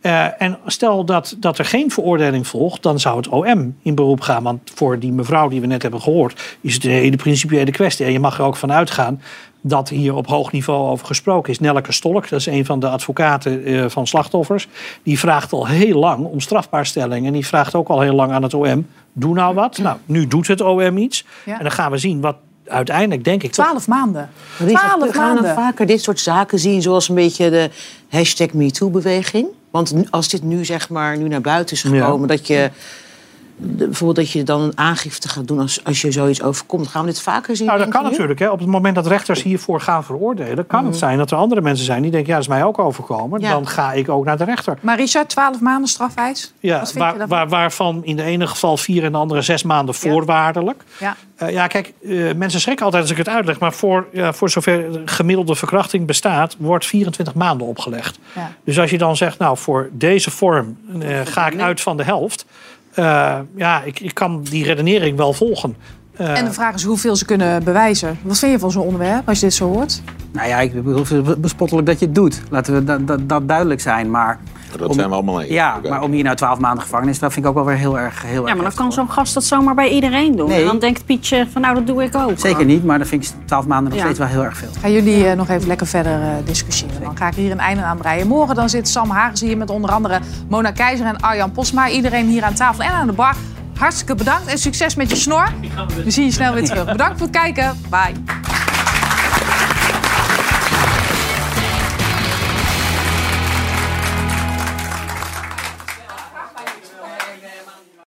Eh, en stel dat, dat er geen veroordeling volgt, dan zou het OM in beroep gaan. Want voor die mevrouw die we net hebben gehoord, is het een hele principiële kwestie. En je mag er ook van uitgaan dat hier op hoog niveau over gesproken is. Nelke Stolk, dat is een van de advocaten eh, van slachtoffers, die vraagt al heel lang om strafbaarstelling. En die vraagt ook al heel lang aan het OM: doe nou wat. Nou, nu doet het OM iets. Ja. En dan gaan we zien wat uiteindelijk, denk ik. toch- Twaalf maanden. Twaalf gaan we maanden. vaker dit soort zaken zien, zoals een beetje de hashtag MeToo-beweging? Want als dit nu zeg maar nu naar buiten is gekomen, dat je bijvoorbeeld dat je dan een aangifte gaat doen als, als je zoiets overkomt, gaan we dit vaker zien? Nou, dat kan natuurlijk. Hè. Op het moment dat rechters hiervoor gaan veroordelen, kan het zijn dat er andere mensen zijn die denken: ja, dat is mij ook overkomen. Ja. Dan ga ik ook naar de rechter. Maar Richard, twaalf maanden strafeis? Ja, Wat vind je waar, daarvan? waar, waarvan in de ene geval vier en de andere zes maanden voorwaardelijk. Ja. Eh, ja, kijk, eh, mensen schrikken altijd als ik het uitleg. Maar voor, ja, voor zover gemiddelde verkrachting bestaat, wordt 24 maanden opgelegd. Ja. Dus als je dan zegt, nou, voor deze vorm eh, ga ik uit van de helft. Eh, ja, ik, ik kan die redenering wel volgen. Eh, En de vraag is hoeveel ze kunnen bewijzen. Wat vind je van zo'n onderwerp als je dit zo hoort? Nou ja, ik bedoel, bespottelijk dat je het doet. Laten we dat, dat, dat duidelijk zijn. Maar Dat zijn we allemaal eens. Ja, maar om hier nou twaalf maanden gevangenis, dat vind ik ook wel weer heel erg heel Ja, erg maar dan kan zo'n gast dat zomaar bij iedereen doen. Nee. En dan denkt Pietje van nou, dat doe ik ook. Zeker niet, maar dan vind ik twaalf maanden nog Ja. steeds wel heel erg veel. Gaan jullie eh, nog even lekker verder eh, discussiëren. Dan ga ik hier een einde aan breien. Morgen dan zit Sam Hagens hier met onder andere Mona Keizer en Arjan Posma. Iedereen hier aan tafel en aan de bar. Hartstikke bedankt en succes met je snor. We zien je snel weer terug. Bedankt voor het kijken. Bye.